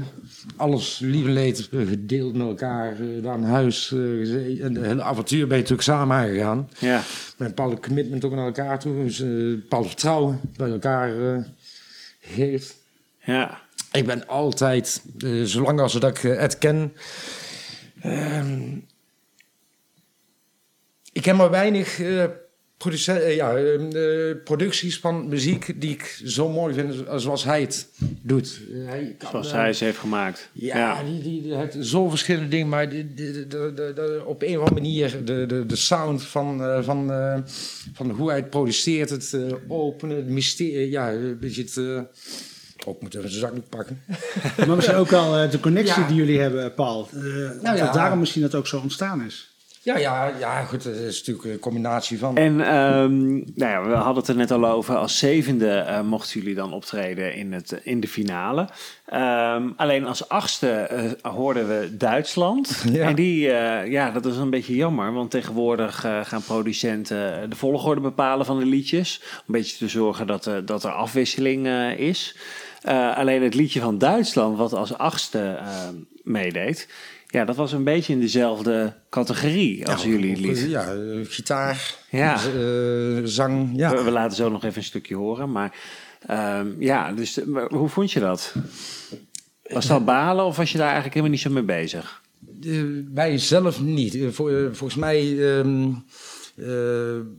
alles lief en leed eh, gedeeld met elkaar. daar in huis eh, gezeten. En de hele avontuur ben je natuurlijk samen aangegaan. ja. Met een bepaalde commitment ook naar elkaar toe. Dus, eh, een bepaald vertrouwen bij elkaar eh, heeft. ja. Ik ben altijd, zolang als dat ik Ed ken... ehm, ik heb maar weinig ja, eh, eh, producties van muziek die ik zo mooi vind zoals hij het doet. Eh, hij kan, Zoals eh, hij ze heeft gemaakt. Ja, Die, die, die heeft zo verschillende dingen, maar die- die- de, de, de, de- op een of andere manier de, de, de sound van, eh, van, eh, van hoe hij het produceert, het eh, openen, het mysterie, ja, een beetje het... eh, oh, ik moet even zijn zakdoek pakken. Maar misschien ook eh, de connectie Ja. die jullie hebben, Paul. Eh, Nou ja. Dat daarom misschien dat ook zo ontstaan is. Ja, ja, ja, goed, het is natuurlijk een combinatie van... En ehm, nou ja, we hadden het er net al over. Als zevende eh, mochten jullie dan optreden in, het, in de finale. Ehm, alleen als achtste eh, hoorden we Duitsland. Ja. En die, eh, ja, dat is een beetje jammer. Want tegenwoordig eh, gaan producenten de volgorde bepalen van de liedjes. Om een beetje te zorgen dat, eh, dat er afwisseling eh, is. Eh, alleen het liedje van Duitsland, wat als achtste eh, meedeed. Ja, dat was een beetje in dezelfde categorie als Ja, jullie lied. Ja, gitaar, Ja. eh, zang, ja. We, we laten zo nog even een stukje horen. Maar ehm, ja, dus eh, hoe vond je dat? Was dat balen of was je daar eigenlijk helemaal niet zo mee bezig? Eh, wij zelf niet. Eh, volgens mij ehm, eh,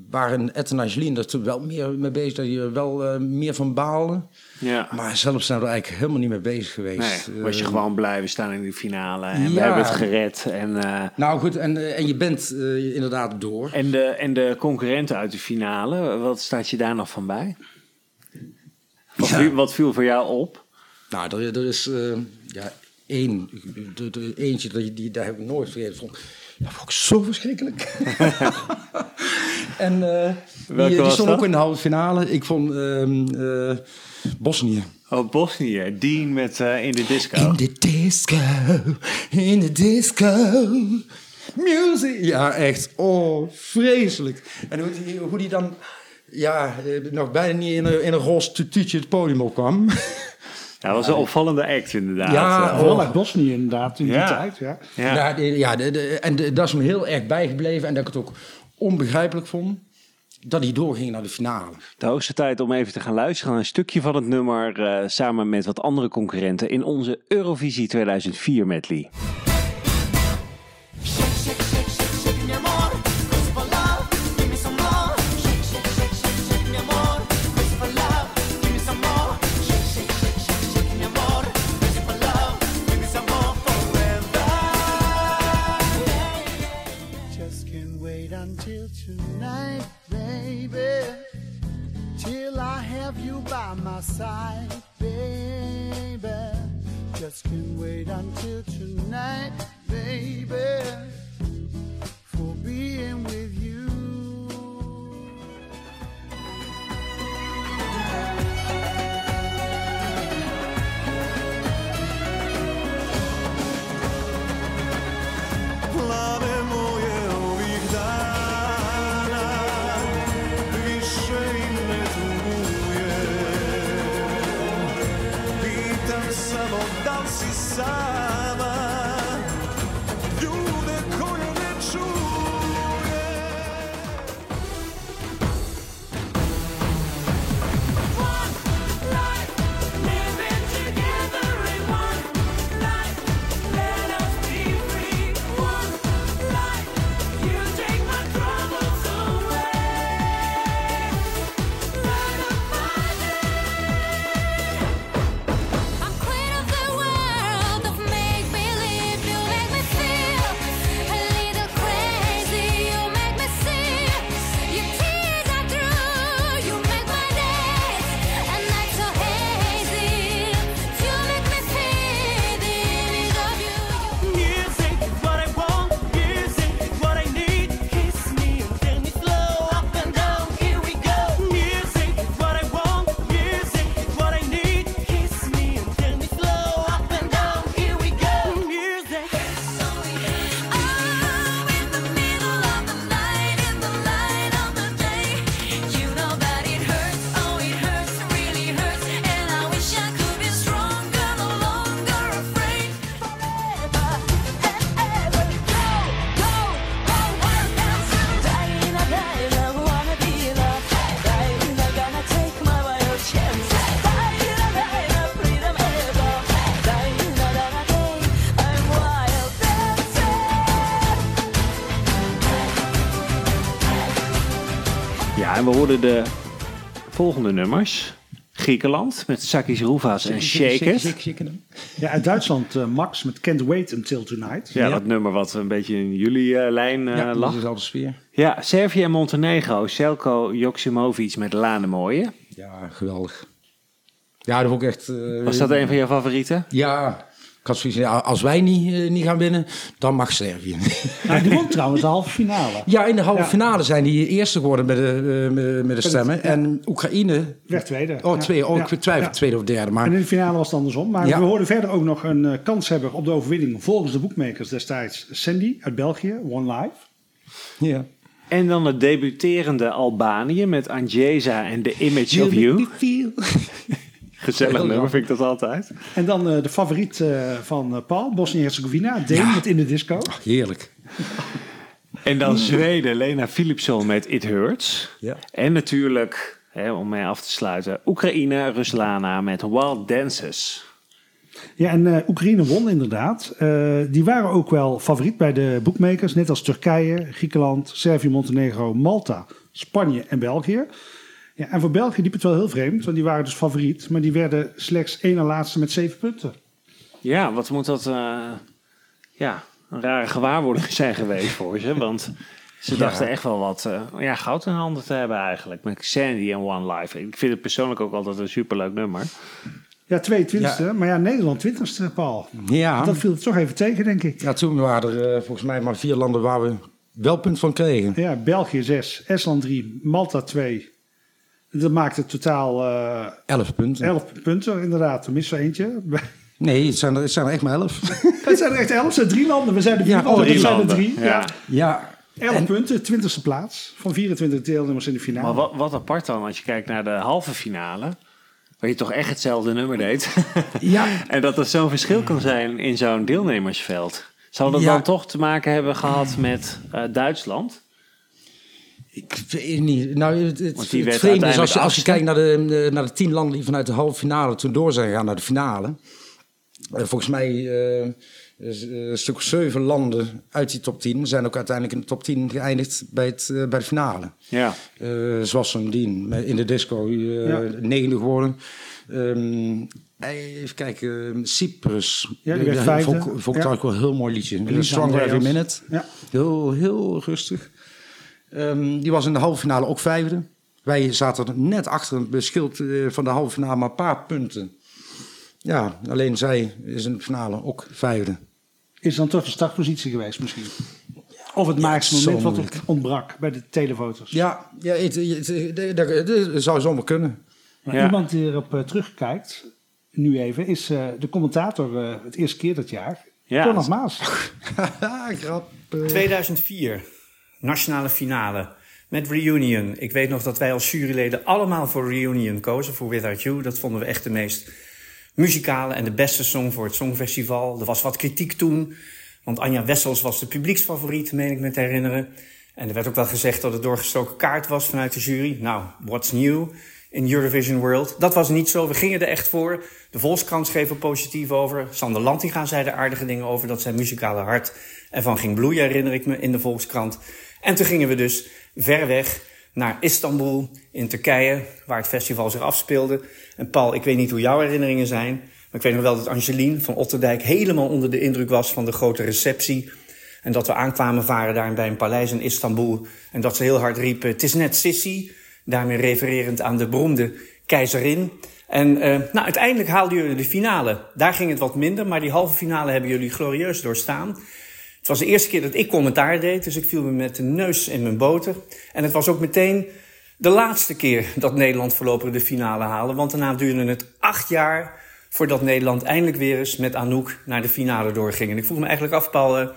waren Ed en Angeline er toen wel meer mee bezig. Dat je wel meer van baalde. Ja. Maar zelf zijn we er eigenlijk helemaal niet mee bezig geweest. Nee, was je Eh, gewoon blij, we staan in de finale en we hebben het gered. En, eh, Nou goed, en, eh, en je bent eh, inderdaad door. en, de, en de concurrenten uit de finale, wat staat je daar nog van bij? Wat, Ja. viel, wat viel voor jou op? Nou, er, er is eh, ja, één, de, de, eentje, die, die, daar heb ik nooit vergeten. Dat vond ik zo verschrikkelijk. en eh, die, die was stond dat? ook in de halve finale. Ik vond ehm eh, Bosnië. Oh, Bosnië, Dean met eh, In de Disco. In de disco, in de disco. Music. Ja, echt. Oh, vreselijk. En hoe die, hoe die dan, ja, eh, nog bijna niet in een, in een roze tutuutje het podium opkwam. Ja, dat was een opvallende act inderdaad. Ja, Eh, Vooral Oh. uit Bosnië inderdaad, in die tijd. Ja. ja. Ja, de- ja de, de- en de- dat is me heel erg bijgebleven. En dat ik het ook onbegrijpelijk vond dat hij doorging naar de finale. De hoogste tijd om even te gaan luisteren naar een stukje van het nummer eh, samen met wat andere concurrenten in onze Eurovisie 2004 medley. Ja, de volgende nummers. Griekenland met Sakis Rouvas en Shake It. Ja, uit Duitsland eh, Max met Can't Wait Until Tonight. Ja, dat nummer wat een beetje in jullie eh, lijn eh, Ja, lag. de sfeer. Ja, Servië en Montenegro. Selko Joksimovic met Lane Mooie. Ja, geweldig. Ja, dat vond ik echt... eh, Was dat een van jouw favorieten? Ja, had zoiets van, ja, als wij niet, eh, niet gaan winnen, dan mag Servië. Nou, die won trouwens de halve finale. ja, in de halve Ja. finale zijn die eerste geworden met de, eh, met, met de stemmen. ja. En Oekraïne, Werd tweede. oh, Ja. twee, oh, Ja. ik twijfel, Ja. tweede of derde. Maar En in de finale was het andersom. Maar Ja. we hoorden verder ook nog een eh, kanshebber op de overwinning volgens de boekmakers destijds. Sandy uit België, One Life. ja. En dan het debuterende Albanië met Angesa en The Image of You. Gezellig nummer vind ik dat altijd. En dan eh, de favoriet eh, van eh, Paul, Bosnië-Herzegovina, Deen met In de Disco. Heerlijk. En dan Zweden, Lena Philipsson met It Hurts. Ja. En natuurlijk, hè, om mee af te sluiten, Oekraïne, Ruslana met Wild Dances. Ja, en eh, Oekraïne won inderdaad. Eh, die waren ook wel favoriet bij de boekmakers, net als Turkije, Griekenland, Servië, Montenegro, Malta, Spanje en België. Ja, en voor België liep het wel heel vreemd, want die waren dus favoriet, maar die werden slechts één na laatste met zeven punten. Ja, wat moet dat eh, ja, een rare gewaarwording zijn geweest voor ze. Want ze dachten echt wel wat eh, ja, goud in handen te hebben eigenlijk. Met Sandy en One Life. Ik vind het persoonlijk ook altijd een superleuk nummer. Ja, 22e, maar ja, Nederland 20e, Paul. Ja. Dat viel het toch even tegen, denk ik. ja, toen waren er eh, volgens mij maar vier landen waar we wel punt van kregen. Ja, België 6, Estland 3, Malta 2. Dat maakt het totaal eh Elf punten. 11 punten, inderdaad. Er er eentje. Nee, het zijn er, het zijn er echt maar elf. Het zijn er echt 11, het zijn drie landen. We zijn er vier Ja, landen, oh, drie zijn er landen. drie. Ja. Ja. ja. 11 En- punten, 20e plaats van 24 deelnemers in de finale. Maar wat, wat apart dan, als je kijkt naar de halve finale. Waar je toch echt hetzelfde nummer deed. Ja. en dat er zo'n verschil kan zijn in zo'n deelnemersveld. Zal dat Ja. dan toch te maken hebben gehad met eh, Duitsland? Ik weet niet. Nou, het, het, Want die het werd vreemde is, als je, als je kijkt naar de, naar de tien landen die vanuit de halve finale toen door zijn gegaan naar de finale. Eh, volgens mij eh, eh, een stuk of zeven landen uit die top 10 zijn ook uiteindelijk in de top 10 geëindigd bij, het, bij de finale. Ja. Eh zoals Sandien met- in de disco, eh Ja. negende geworden. Ehm, even kijken, Cyprus. Ja, die werd vijfde. Vond, ik- vond ik Ja. eigenlijk wel een heel mooi liedje. Stronger Every. Minute. Ja. Heel, heel rustig. Ehm, die was in de halve finale ook vijfde. Wij zaten er net achter een beschild eh, van de halve finale maar een paar punten. Ja, alleen zij is in de finale ook vijfde. Is dan toch de startpositie geweest misschien? Of het maakste moment wat het ontbrak bij de telefoto's. Ja, ja het, zou zomaar kunnen. Maar Ja. Iemand die erop eh, terugkijkt, nu even, is eh, de commentator eh, het eerste keer dat jaar. Ja. Thomas Maas. Grap. eh. 2004, nationale finale met Reunion. Ik weet nog dat wij als juryleden allemaal voor Reunion kozen, voor Without You. Dat vonden we echt de meest muzikale en de beste song voor het Songfestival. Er was wat kritiek toen, want Anja Wessels was de publieksfavoriet, meen ik me te herinneren. En er werd ook wel gezegd dat het doorgestoken kaart was vanuit de jury. Nou, what's new in Eurovision World? Dat was niet zo. We gingen er echt voor. De Volkskrant schreef er positief over. Sander Lantinga zei er aardige dingen over dat zijn muzikale hart ervan ging bloeien, herinner ik me, in de Volkskrant. En toen gingen we dus ver weg naar Istanbul in Turkije, waar het festival zich afspeelde. En Paul, ik weet niet hoe jouw herinneringen zijn, maar ik weet nog wel dat Angelien van Otterdijk helemaal onder de indruk was van de grote receptie. En dat we aankwamen varen daar bij een paleis in Istanbul. En dat ze heel hard riepen, het is net Sissi. Daarmee refererend aan de beroemde keizerin. En eh, nou, uiteindelijk haalden jullie de finale. Daar ging het wat minder, maar die halve finale hebben jullie glorieus doorstaan. Was de eerste keer dat ik commentaar deed, dus ik viel me met de neus in mijn boter. En het was ook meteen de laatste keer dat Nederland voorlopig de finale haalde. Want daarna duurde het acht jaar voordat Nederland eindelijk weer eens met Anouk naar de finale doorging. En ik vroeg me eigenlijk af, Paul, eh,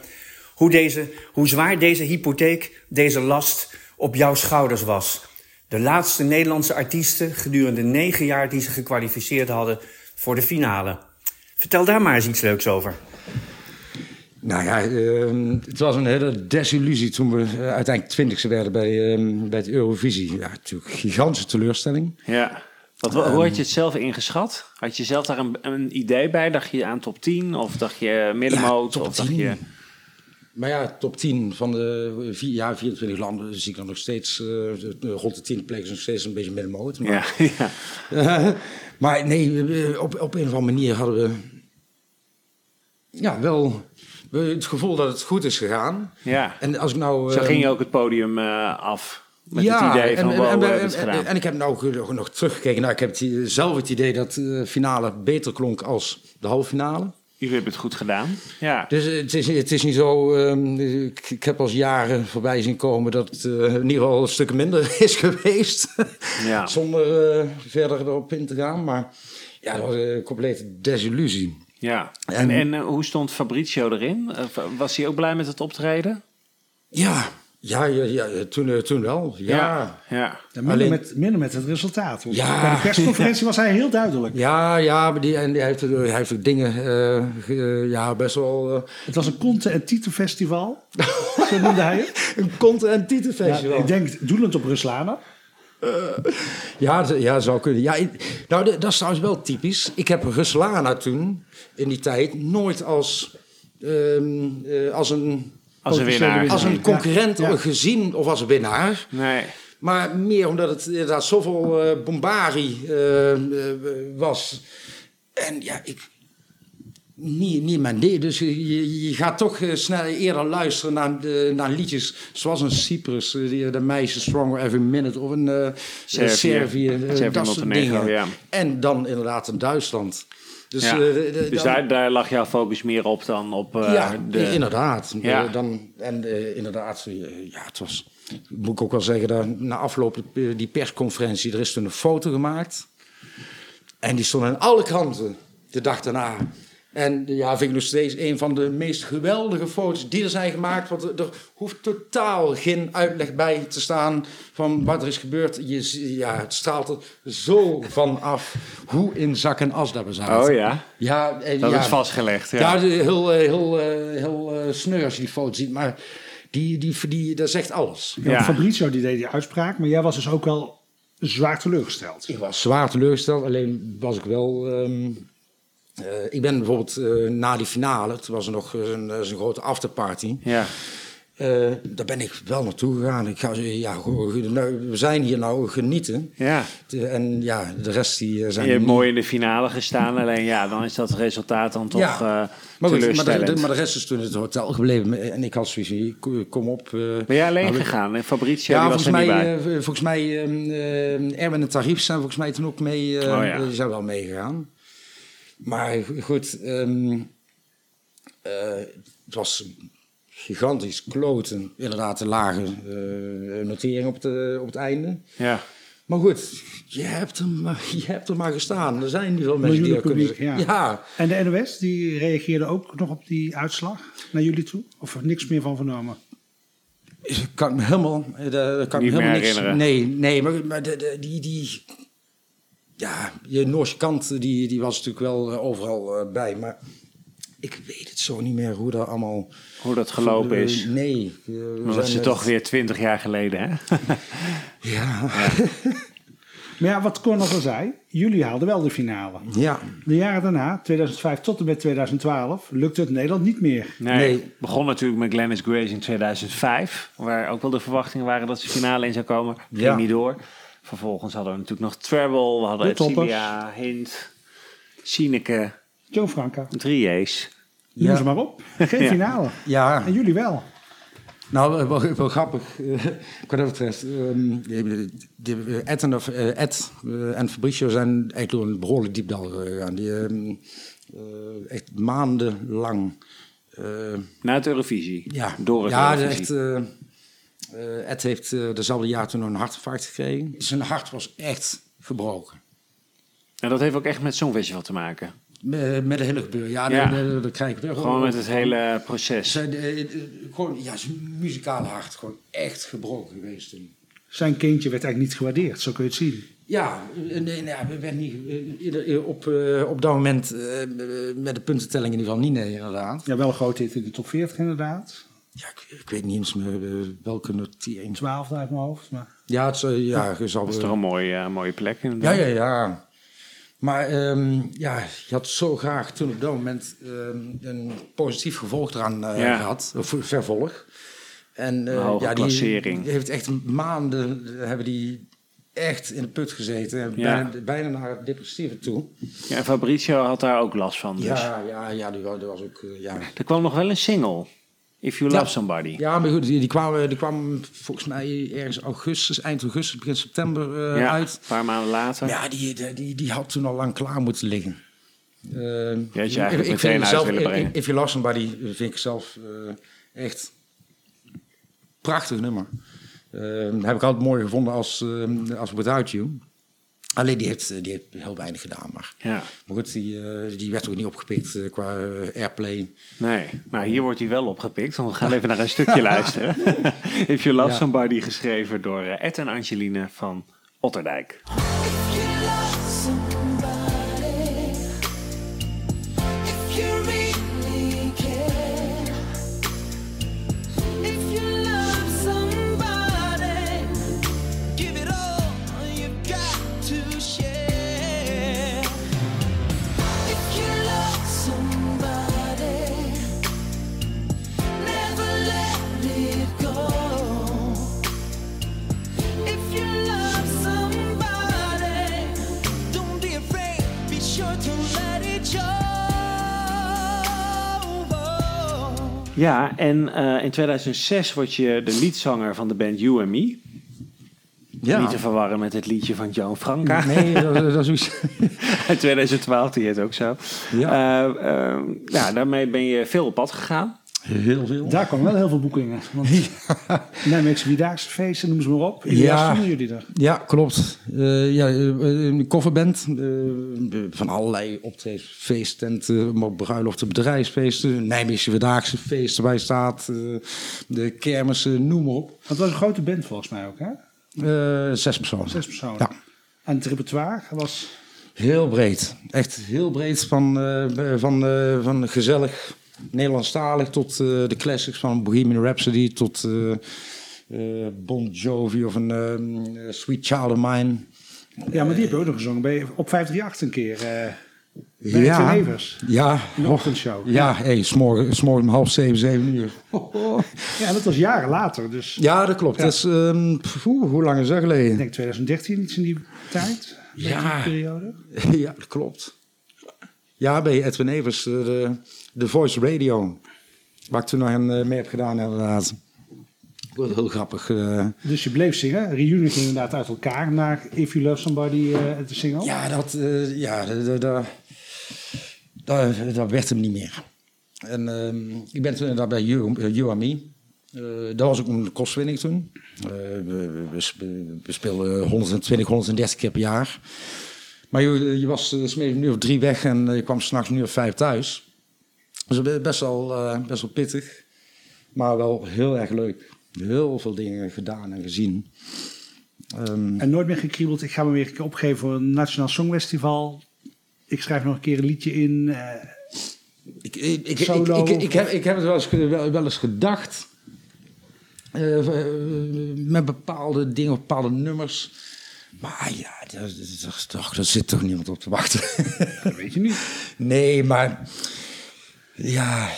hoe, deze, hoe zwaar deze hypotheek, deze last op jouw schouders was. De laatste Nederlandse artiesten gedurende negen jaar die ze gekwalificeerd hadden voor de finale. Vertel daar maar eens iets leuks over. Nou ja, ehm, het was een hele desillusie toen we uiteindelijk twintigste werden bij, ehm, bij het Eurovisie. Ja, natuurlijk gigantische teleurstelling. Ja. Wat, hoe had je het zelf ingeschat? Had je zelf daar een, een idee bij? Dacht je aan top 10? Of dacht je middenmoot? Ja, of dacht 10. je... Maar ja, top 10 van de vier, ja, 24 landen zie ik dan nog steeds, eh, rond de 10 plek is nog steeds een beetje middenmoot. Maar, Ja, ja. maar nee, op, op een of andere manier hadden we ja, wel we- het gevoel dat het goed is gegaan. ja. En als ik nou... Zo eh, ging je ook het podium eh, af. Met het idee van, en, wow, en, en, het en- gedaan. en ik heb nou ge- nog teruggekeken. Nou, ik heb het, zelf het idee dat de finale beter klonk als de halve finale. Jullie hebben het goed gedaan. Ja. Dus eh, het is, het is niet zo. ehm, ik, ik heb als jaren voorbij zien komen dat het eh, in ieder geval een stuk minder is geweest. Ja. Zonder eh, verder erop in te gaan. Maar ja, dat was een complete desillusie. Ja. En, En- en eh, hoe stond Fabrizio erin? Eh, was hij ook blij met het optreden? Ja, ja, ja, ja toen, eh, toen wel. Ja. Ja. minder, Alleen- met, minder met het resultaat. Ja. Bij de persconferentie was hij heel duidelijk. Ja, ja, maar die, en hij, heeft, hij heeft ook dingen, eh, ge- ja, best wel. Het was een content- en titelfestival. Zo noemde hij het. een content Ja, titelfestival. ik denk doelend op Ruslana. Ja, ja, zou kunnen. Ja, nou, dat is trouwens wel typisch. Ik heb Ruslana toen, in die tijd, nooit als, ehm, eh, als, een, Als een winnaar. als een concurrent ja. gezien of als een winnaar. Nee. Maar meer omdat het inderdaad zoveel eh bombarie eh, eh, was. En ja, ik... Niet, niet mijn ding. Dus je, je gaat toch eh, snel eerder luisteren naar, de, naar liedjes zoals een Cyprus, eh, die- de meisjes Stronger Every Minute of een eh Servië. Servië, Servië, dat soort dingen. ja. En dan inderdaad een Duitsland. Dus, Ja. de- de- Dus daar, daar lag jouw focus meer op dan op ja, de... inderdaad. Ja. Dan, en inderdaad, ja, het was... Moet ik ook wel zeggen, dat na afloop die persconferentie, er is toen een foto gemaakt. En die stond aan alle kanten de dag daarna. En ja, vind ik nog steeds een van de meest geweldige foto's die er zijn gemaakt. Want er, hoeft totaal geen uitleg bij te staan van wat er is gebeurd. Je, ja, het straalt er zo van af hoe in zak en as dat we zaten. Oh ja, Ja, en dat ja, is vastgelegd. Ja. ja, heel, eh, heel, eh, heel eh, sneu als je die foto ziet. Maar die, die, die, dat zegt alles. Ja. Ja. Fabrizio die deed die uitspraak, maar jij was dus ook wel zwaar teleurgesteld. Ik was zwaar teleurgesteld. Alleen was ik wel... ehm, eh, ik ben bijvoorbeeld eh, na die finale... Toen was er nog een, een grote afterparty. ja. Eh, daar ben ik wel naartoe gegaan. Ik ga, ja, nou, we zijn hier nou genieten. ja. En ja, de rest die eh, zijn... Je hebt mooi in de finale gestaan, alleen ja, dan is dat resultaat dan toch Ja. eh Maar, goed, maar, de, maar de rest is toen in het hotel gebleven. En ik had zoiets kom- op. eh, ben jij alleen nou, gegaan? En Fabrizio Ja, was volgens er mij, niet bij. eh, volgens mij ehm, eh, Erwin en Tarief zijn volgens mij toen ook mee. eh, Oh ja. Zijn wel meegegaan. Maar goed, ehm, eh, het was gigantisch kloten. Inderdaad, een lage eh, notering op, de, op het einde. ja. Maar goed, je hebt er maar, je hebt er maar gestaan. Er zijn niet veel mensen die Miljoenen dat kunnen publiek, ja. ja. En de NOS, die reageerde ook nog op die uitslag naar jullie toe? Of er niks meer van vernomen? Kan ik me helemaal, eh, daar kan ik me helemaal meer niks. herinneren. Nee, nee, maar, maar de, de- die, die, ja, je Noorse kant die, die was natuurlijk wel eh, overal eh, bij, maar ik weet het zo niet meer hoe dat allemaal Hoe dat gelopen is. nee, eh, we Maar dat is toch weer twintig jaar geleden, hè? Ja, Maar ja, wat Cor nog al zei, jullie haalden wel de finale. ja. De jaren daarna, 2005 tot en met 2012, lukte het Nederland niet meer. Nee, Nee. begon natuurlijk met Glennis Grace in 2005. Waar ook wel de verwachtingen waren dat ze finale in zou komen. Ging Ja. niet door. Vervolgens hadden we natuurlijk nog Treble. We hadden Hint, Sineke, Joe Franka, Drieërs. noem Ja. ze maar op. Geen Ja. finale. ja. En jullie wel. Nou, wel, wel, wel grappig. eh, wat dat betreft. ehm, de- de- Ed en, Ed en Fabricio zijn eigenlijk door een behoorlijk diep dal gegaan. Die ehm, eh, echt maandenlang. eh, Na het Eurovisie. ja, Door het ja Eurovisie. echt. Eh, eh, Ed heeft eh dezelfde jaar toen een hartinfarct gekregen. Zijn hart was echt gebroken. En dat heeft ook echt met Songfestival te maken. Met, met de hele gebeuren. Ja, Ja. daar krijg ik weer Gewoon met het hele proces. Zijn, eh, gewoon, ja, zijn muzikale hart gewoon echt gebroken geweest toen. Zijn kindje werd eigenlijk niet gewaardeerd, zo kun je het zien. Ja, nee, nee, ja, we werden niet, op, eh, op dat moment eh, met de puntentelling in ieder geval niet, nee, inderdaad. Ja, wel een groot hit in de top 40 inderdaad. Ja, ik, ik weet niet eens meer eh, welke notering. 12 uit mijn hoofd. Maar... Ja, het, is, eh, ja, zal, Dat is toch een mooie, eh, mooie plek ja, inderdaad. ja, ja. Maar ehm, ja, je had zo graag toen op dat moment ehm, een positief gevolg eraan eh, Ja. gehad, of vervolg. En eh, ja, die, klassering. die heeft echt maanden hebben die echt in de put gezeten. Ja. Bijna, bijna naar het depressieve toe. Ja, en Fabrizio had daar ook last van. Dus. Ja, ja, ja, die, wa- die was ook. ja. Er kwam nog wel een single. If You Ja. Love Somebody. ja, maar goed, die, die, kwamen, die kwamen volgens mij ergens augustus, eind augustus, begin september eh, Ja, uit. een paar maanden later. Ja, die, die, die, had toen al lang klaar moeten liggen. Uh, je eigenlijk meteen zelf, willen brengen. If You Love Somebody vind ik zelf eh, echt prachtig nummer. Heb ik altijd mooi gevonden als, als Without You. Alleen die heeft, die heeft heel weinig gedaan. Maar, Ja. maar goed, die, eh, die werd ook niet opgepikt eh, qua eh, airplay. Nee, maar hier wordt hij wel opgepikt. Want we gaan even naar een stukje luisteren. If You Love Ja. Somebody, geschreven door eh, Ed en Angeline van Otterdijk. Ja, en eh, in 2006 word je de liedzanger van de band You and Me. Ja. Niet te verwarren met het liedje van Joan Franca. Nee, dat, dat is iets. In 2012, die heet ook zo. Ja. Eh, eh, ja, daarmee ben je veel op pad gegaan. Heel veel. Daar kwamen wel heel veel boekingen. Want Nijmeegse Vierdaagse feesten, noem ze maar op. In ja. Ja. stonden jullie er. Ja, klopt. Eh, ja, eh, een coverband eh, van allerlei optredens, feesttenten, maar bruiloften, bedrijfsfeesten, Nijmeegse Verdaagse feesten bij staat, eh, de kermissen, noem maar op. Want het was een grote band volgens mij ook, hè? Eh, zes personen. Zes personen. Ja. En het repertoire was... Heel breed. Echt heel breed. Van, eh, van, eh, van gezellig Nederlandstalig tot eh, de classics van Bohemian Rhapsody tot eh, eh, Bon Jovi of een Sweet Child of Mine. Ja, maar die heb je ook nog gezongen bij, op 538 een keer. bij Ja. Edwin Evers. Ja, In de och, ochtendshow. Ja, hey, s'morgen, s'morgen om half zeven, zeven uur. Ja, dat was jaren later. Dus Ja, dat klopt. Ja. Dat is, ehm, hoe lang is dat geleden? ik denk 2013, iets in die tijd. Ja. die periode. ja, dat klopt. Ja, bij Edwin Evers, de, de Voice Radio. Waar ik toen nog een eh, mee heb gedaan, inderdaad. Wel heel grappig. eh. Dus je bleef zingen. Reunion ging inderdaad uit elkaar naar If You Love Somebody, eh de single. Ja, dat, ja, dat, dat, dat, dat, dat werd hem niet meer. En ehm, ik ben toen inderdaad bij You, you and Me. Eh, dat was ook een kostwinning toen. We, we, we speelden 120, 130 keer per jaar. Maar je, je was uh, uur of drie weg en je kwam s'nachts uur of vijf thuis. Dus be- best wel, eh, best wel pittig. Maar wel heel erg leuk. Heel veel dingen gedaan en gezien. Ehm, En nooit meer gekriebeld. Ik ga me weer een keer opgeven voor een Nationaal Songfestival. Ik schrijf nog een keer een liedje in. eh, Ik, ik, ik, Solo ik, ik, of- ik heb, ik heb het wel eens, wel, wel eens gedacht. eh, met bepaalde dingen, bepaalde nummers. Maar ja, daar, daar, daar, daar zit toch niemand op te wachten. dat weet je niet. nee, maar. Ja.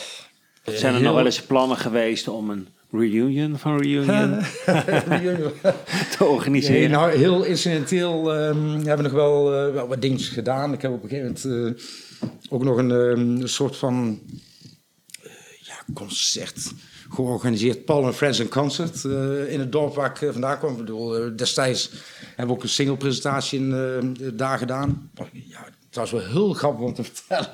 Zijn er heel- nog wel eens plannen geweest om een reunion van Reunion te organiseren? Nou, heel incidenteel ehm, hebben we nog wel, eh, wel wat dingetjes gedaan. Ik heb op een gegeven moment eh, ook nog een, ehm, soort van eh, ja, concert georganiseerd. Paul and Friends in Concert in het dorp waar ik vandaan kwam. Ik bedoel, destijds hebben we ook een single presentatie in, daar gedaan. Ja, het was wel heel grappig om te vertellen.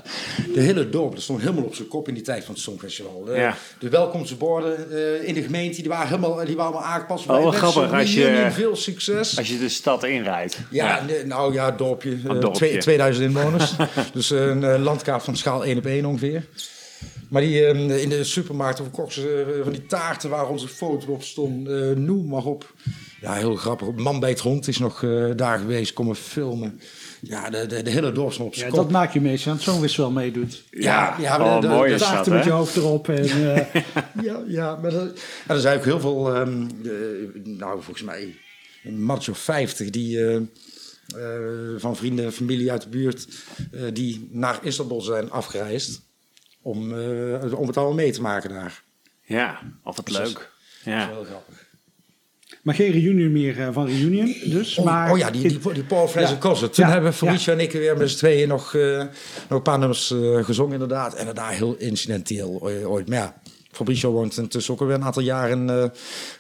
De hele dorp dat stond helemaal op zijn kop in die tijd van het Songfestival. De, Ja. de welkomstborden eh, in de gemeente die waren helemaal, die waren allemaal aangepast. Oh, mensen, grappig, als je- veel succes. Als je de stad inrijdt. Ja, nou ja, dorpje. eh, dorpje. twee- 2000 inwoners. dus eh, een eh, landkaart van schaal 1 op 1 ongeveer. Maar die, eh, in de supermarkt verkochten ze eh, van die taarten waar onze foto op stond. eh, noem maar op. Ja, heel grappig. Man bij het hond is nog eh, daar geweest, komen filmen. Ja, de, de, de hele dorp stond op zijn Ja, kop. dat maak je meestal aan het Songfestival meedoet. Ja, ja, oh, de- de- mooi is dat, met je hè? hoofd erop. En, eh, Ja, ja maar dat, ja, er zijn ook heel veel, ehm, eh, nou volgens mij een match of 50 die, eh, eh, van vrienden, familie uit de buurt, eh, die naar Istanbul zijn afgereisd om, eh, om het allemaal mee te maken daar. Ja, altijd Dus dat is- leuk. Dat is Ja. wel grappig. Maar geen reunion meer eh, van Reunion dus. Oh, maar oh ja, die, die, die Paul Kossen. Toen Ja. hebben Felicia en ik weer met z'n tweeën nog, eh, nog een paar nummers eh, gezongen inderdaad. En daarna heel incidenteel ooit. Maar ja, Fabricio woont intussen ook alweer een aantal jaar in eh,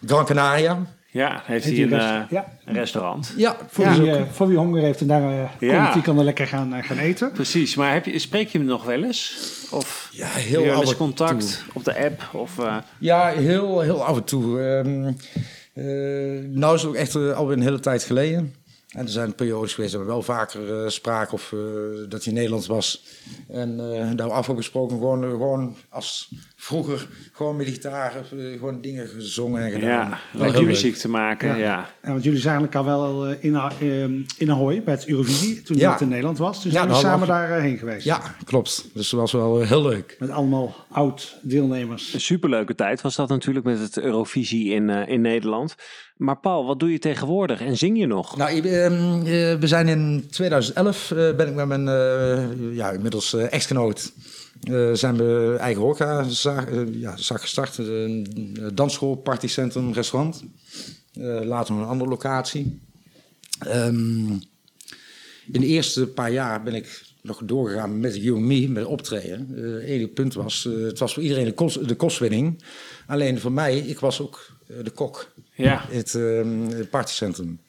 Gran Canaria. Ja, heeft Heeft hij een, ja. een restaurant. Ja, Voor, ja. wie, voor wie honger heeft en daar uh, Ja. die kan er lekker gaan, gaan eten. Precies, maar heb je, spreek je hem nog wel eens? Of Ja, heb heel je wel af eens en contact toe. op de app? Of, eh, Ja, heel, heel af en toe. Ehm eh, nou is het ook echt eh, alweer een hele tijd geleden. En er zijn periodes geweest dat we wel vaker eh spraken of eh, dat hij in Nederland was. En eh daar we afgesproken gewoon, eh, gewoon als vroeger gewoon met gitaar eh, gewoon dingen gezongen en gedaan. ja, heel muziek te maken. Ja. Ja. En want jullie zijn eigenlijk al wel eh, in, eh, in Ahoy bij het Eurovisie, toen Ja. het in Nederland was. Dus Ja, zijn we daar samen hadden daarheen geweest. Ja, klopt. Dus dat was wel heel leuk. Met allemaal oud-deelnemers. Een superleuke tijd was dat natuurlijk met het Eurovisie in, in Nederland. Maar Paul, wat doe je tegenwoordig en zing je nog? Nou, ik, ehm, eh, we zijn in 2011 eh, ben ik met mijn eh, ja, inmiddels eh, echtgenoot. Eh, zijn we eigen horeca eh, ja, zaak gestart. Een dansschool, partycentrum, restaurant. Eh, later een andere locatie. Ehm, in de eerste paar jaar ben ik nog doorgegaan met You and Me, met optreden. Het enige punt was, het was voor iedereen de, kost, de kostwinning. Alleen voor mij, ik was ook de kok Ja, het, ehm, het partycentrum.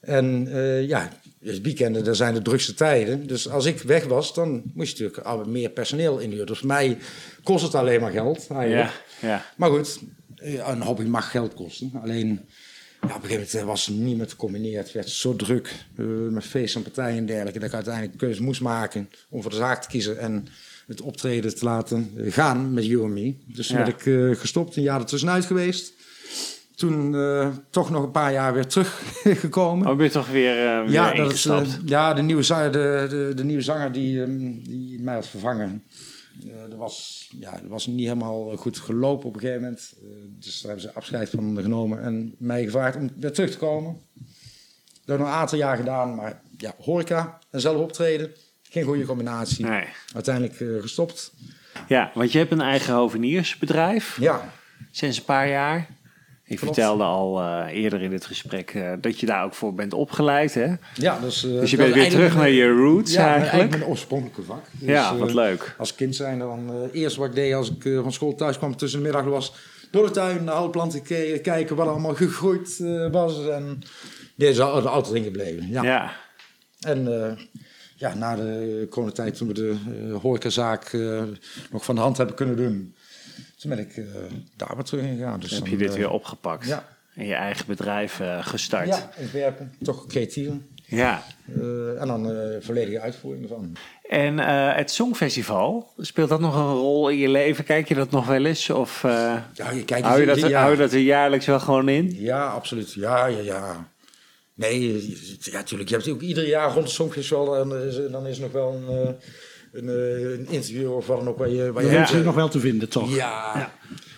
En ja, het weekenden, daar zijn de drukste tijden. Dus als ik weg was, dan moest je natuurlijk al meer personeel inhuren. Dus voor mij kost het alleen maar geld. ja, ja. Maar goed, eh, een hobby mag geld kosten. Alleen, ja, op een gegeven moment eh, was het niet meer te combineren. Het werd zo druk eh, met feesten en partijen en dergelijke... dat ik uiteindelijk de keuze moest maken om voor de zaak te kiezen... en het optreden te laten gaan met You and Me. Dus toen Ja. ik gestopt, een jaar ertussenuit geweest. Toen eh, toch nog een paar jaar weer teruggekomen. Oh, ben je toch weer, eh, weer Ja, dat is, eh, ja de, nieuwe zanger, de, de, de nieuwe zanger die, ehm, die mij had vervangen. dat, was, ja, dat was niet helemaal goed gelopen op een gegeven moment. Dus daar hebben ze afscheid van genomen en mij gevraagd om weer terug te komen. Dat heb ik nog een aantal jaar gedaan, maar ja, horeca en zelf optreden, geen goede combinatie. Nee. Uiteindelijk gestopt. Ja, want je hebt een eigen hoveniersbedrijf Ja, sinds een paar jaar. Klopt. vertelde al eh, eerder in dit gesprek eh, dat je daar ook voor bent opgeleid. Hè? ja dus, eh, Dus je bent weer terug naar je roots ja, eigenlijk. mijn oorspronkelijke vak. Dus, ja, wat leuk. Als kind zijn dan eerst wat ik deed als ik van school thuis kwam tussen de middag was door de tuin naar alle planten ke- kijken wat allemaal gegroeid was en dit is al- altijd in gebleven. Ja. Ja. En ja, na de coronatijd toen we de horecazaak nog van de hand hebben kunnen doen, toen ben ik eh, daar weer terug gegaan. Dus heb je dit eh, weer opgepakt. Ja, En je eigen bedrijf eh, gestart. ja, ontwerpen, toch creatief. Ja. En dan volledige uitvoering ervan. En het Songfestival, speelt dat nog een rol in je leven? Kijk je dat nog wel eens? Of Ja, je kijkt hou, je dat, hou je dat er jaarlijks wel gewoon in? Ja, absoluut. Ja, ja, ja. Nee, ja, natuurlijk. Je hebt ook ieder jaar rond het Songfestival, dan is, dan is er nog wel een, een, eh, een interview dan ook. Waar je, waar je Ja. nog wel te vinden, toch? Ja.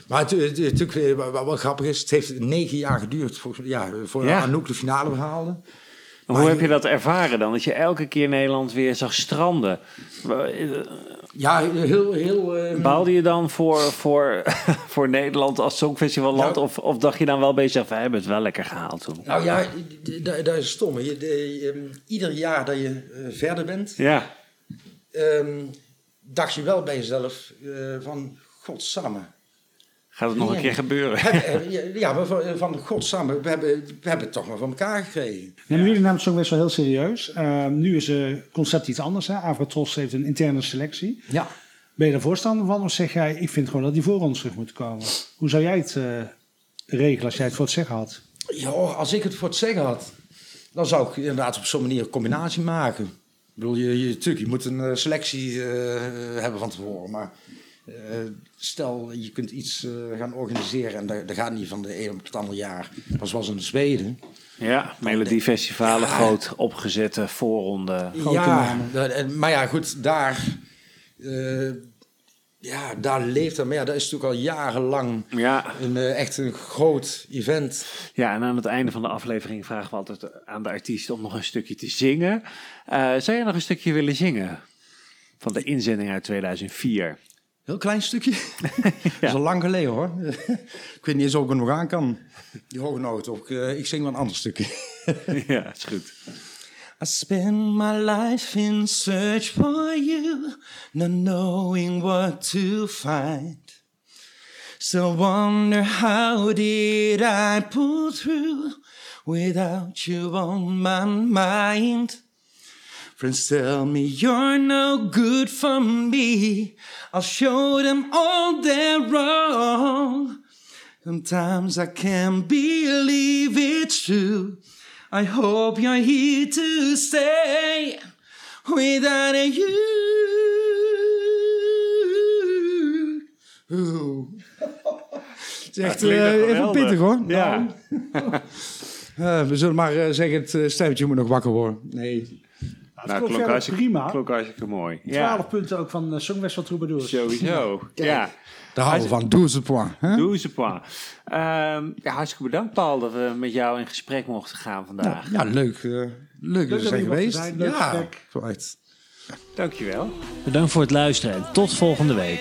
Maar het, het, het- natuurlijk, wat, wel grappig is, het heeft negen jaar geduurd voor, ja, voor Ja. Anouk de finale behaalde. Maar hoe je- heb je dat ervaren dan? Dat je elke keer Nederland weer zag stranden. Ja, heel... heel eh, Baalde je dan voor, voor, voor Nederland als Songfestivalland? Of, of dacht je dan wel bij jezelf, we hebben het wel lekker gehaald toen? nou ja, dat is stom. Je, de- ehm, ieder jaar dat je eh, verder bent, Ja, ehm, dacht je wel bij jezelf eh, van, godsamme. gaat het nog een keer gebeuren? Heb- eh, ja, maar van, van godsamme, we hebben, we hebben het toch maar van elkaar gekregen. Nemen jullie namelijk ook best wel heel serieus. Eh, nu is het concept iets anders. Hè? Avrotros heeft een interne selectie. Ja. Ben je daar voorstander van? Of zeg jij, ik vind gewoon dat die voorrondes terug moeten komen? Hoe zou jij het eh, regelen als jij het voor het zeggen had? Ja, als ik het voor het zeggen had, dan zou ik inderdaad op zo'n manier een combinatie maken. Ik bedoel, je, je, natuurlijk, je moet een eh, selectie eh, hebben van tevoren. Maar eh, stel, je kunt iets gaan organiseren en dat, dat gaat niet van de een op het andere jaar. Dat was in Zweden. Ja, Melodiefestivalen, groot opgezette voorronde. Grote ja, maar ja, goed, daar... ja, daar leeft hij. Maar ja, dat is natuurlijk al jarenlang Ja, een, eh, echt een groot event. ja, en aan het einde van de aflevering vragen we altijd aan de artiest om nog een stukje te zingen. Eh, zou jij nog een stukje willen zingen? Van de inzending uit 2004. Heel klein stukje. Dat is al lang geleden hoor. ik weet niet eens of ik er nog aan kan. Die hoge noot. Of ik, eh, ik zing wel een ander stukje. ja, is goed. I spend my life in search for you, not knowing what to find. So wonder how did I pull through without you on my mind. Friends tell me you're no good for me. I'll show them all they're wrong. Sometimes I can't believe it's true. I hope you're here to stay without you. Het is echt eh, nog even pittig hoor. Ja. Eh, we zullen maar eh, zeggen, het stemmetje moet nog wakker worden. Nee. Het Nou, klonk klonk hartstikke, prima. klonk hartstikke mooi. 12 Ja, punten ook van uh, Songfestival Troubadours. sowieso. Ja, Daar houden we van. Doe ze point. Hè? doe ze pa. Ehm, ja, hartstikke bedankt Paul dat we met jou in gesprek mochten gaan vandaag. Ja, leuk. eh, leuk dat je mocht geweest. zijn. Leuk ja, gesprek. Dankjewel. Bedankt voor het luisteren en tot volgende week.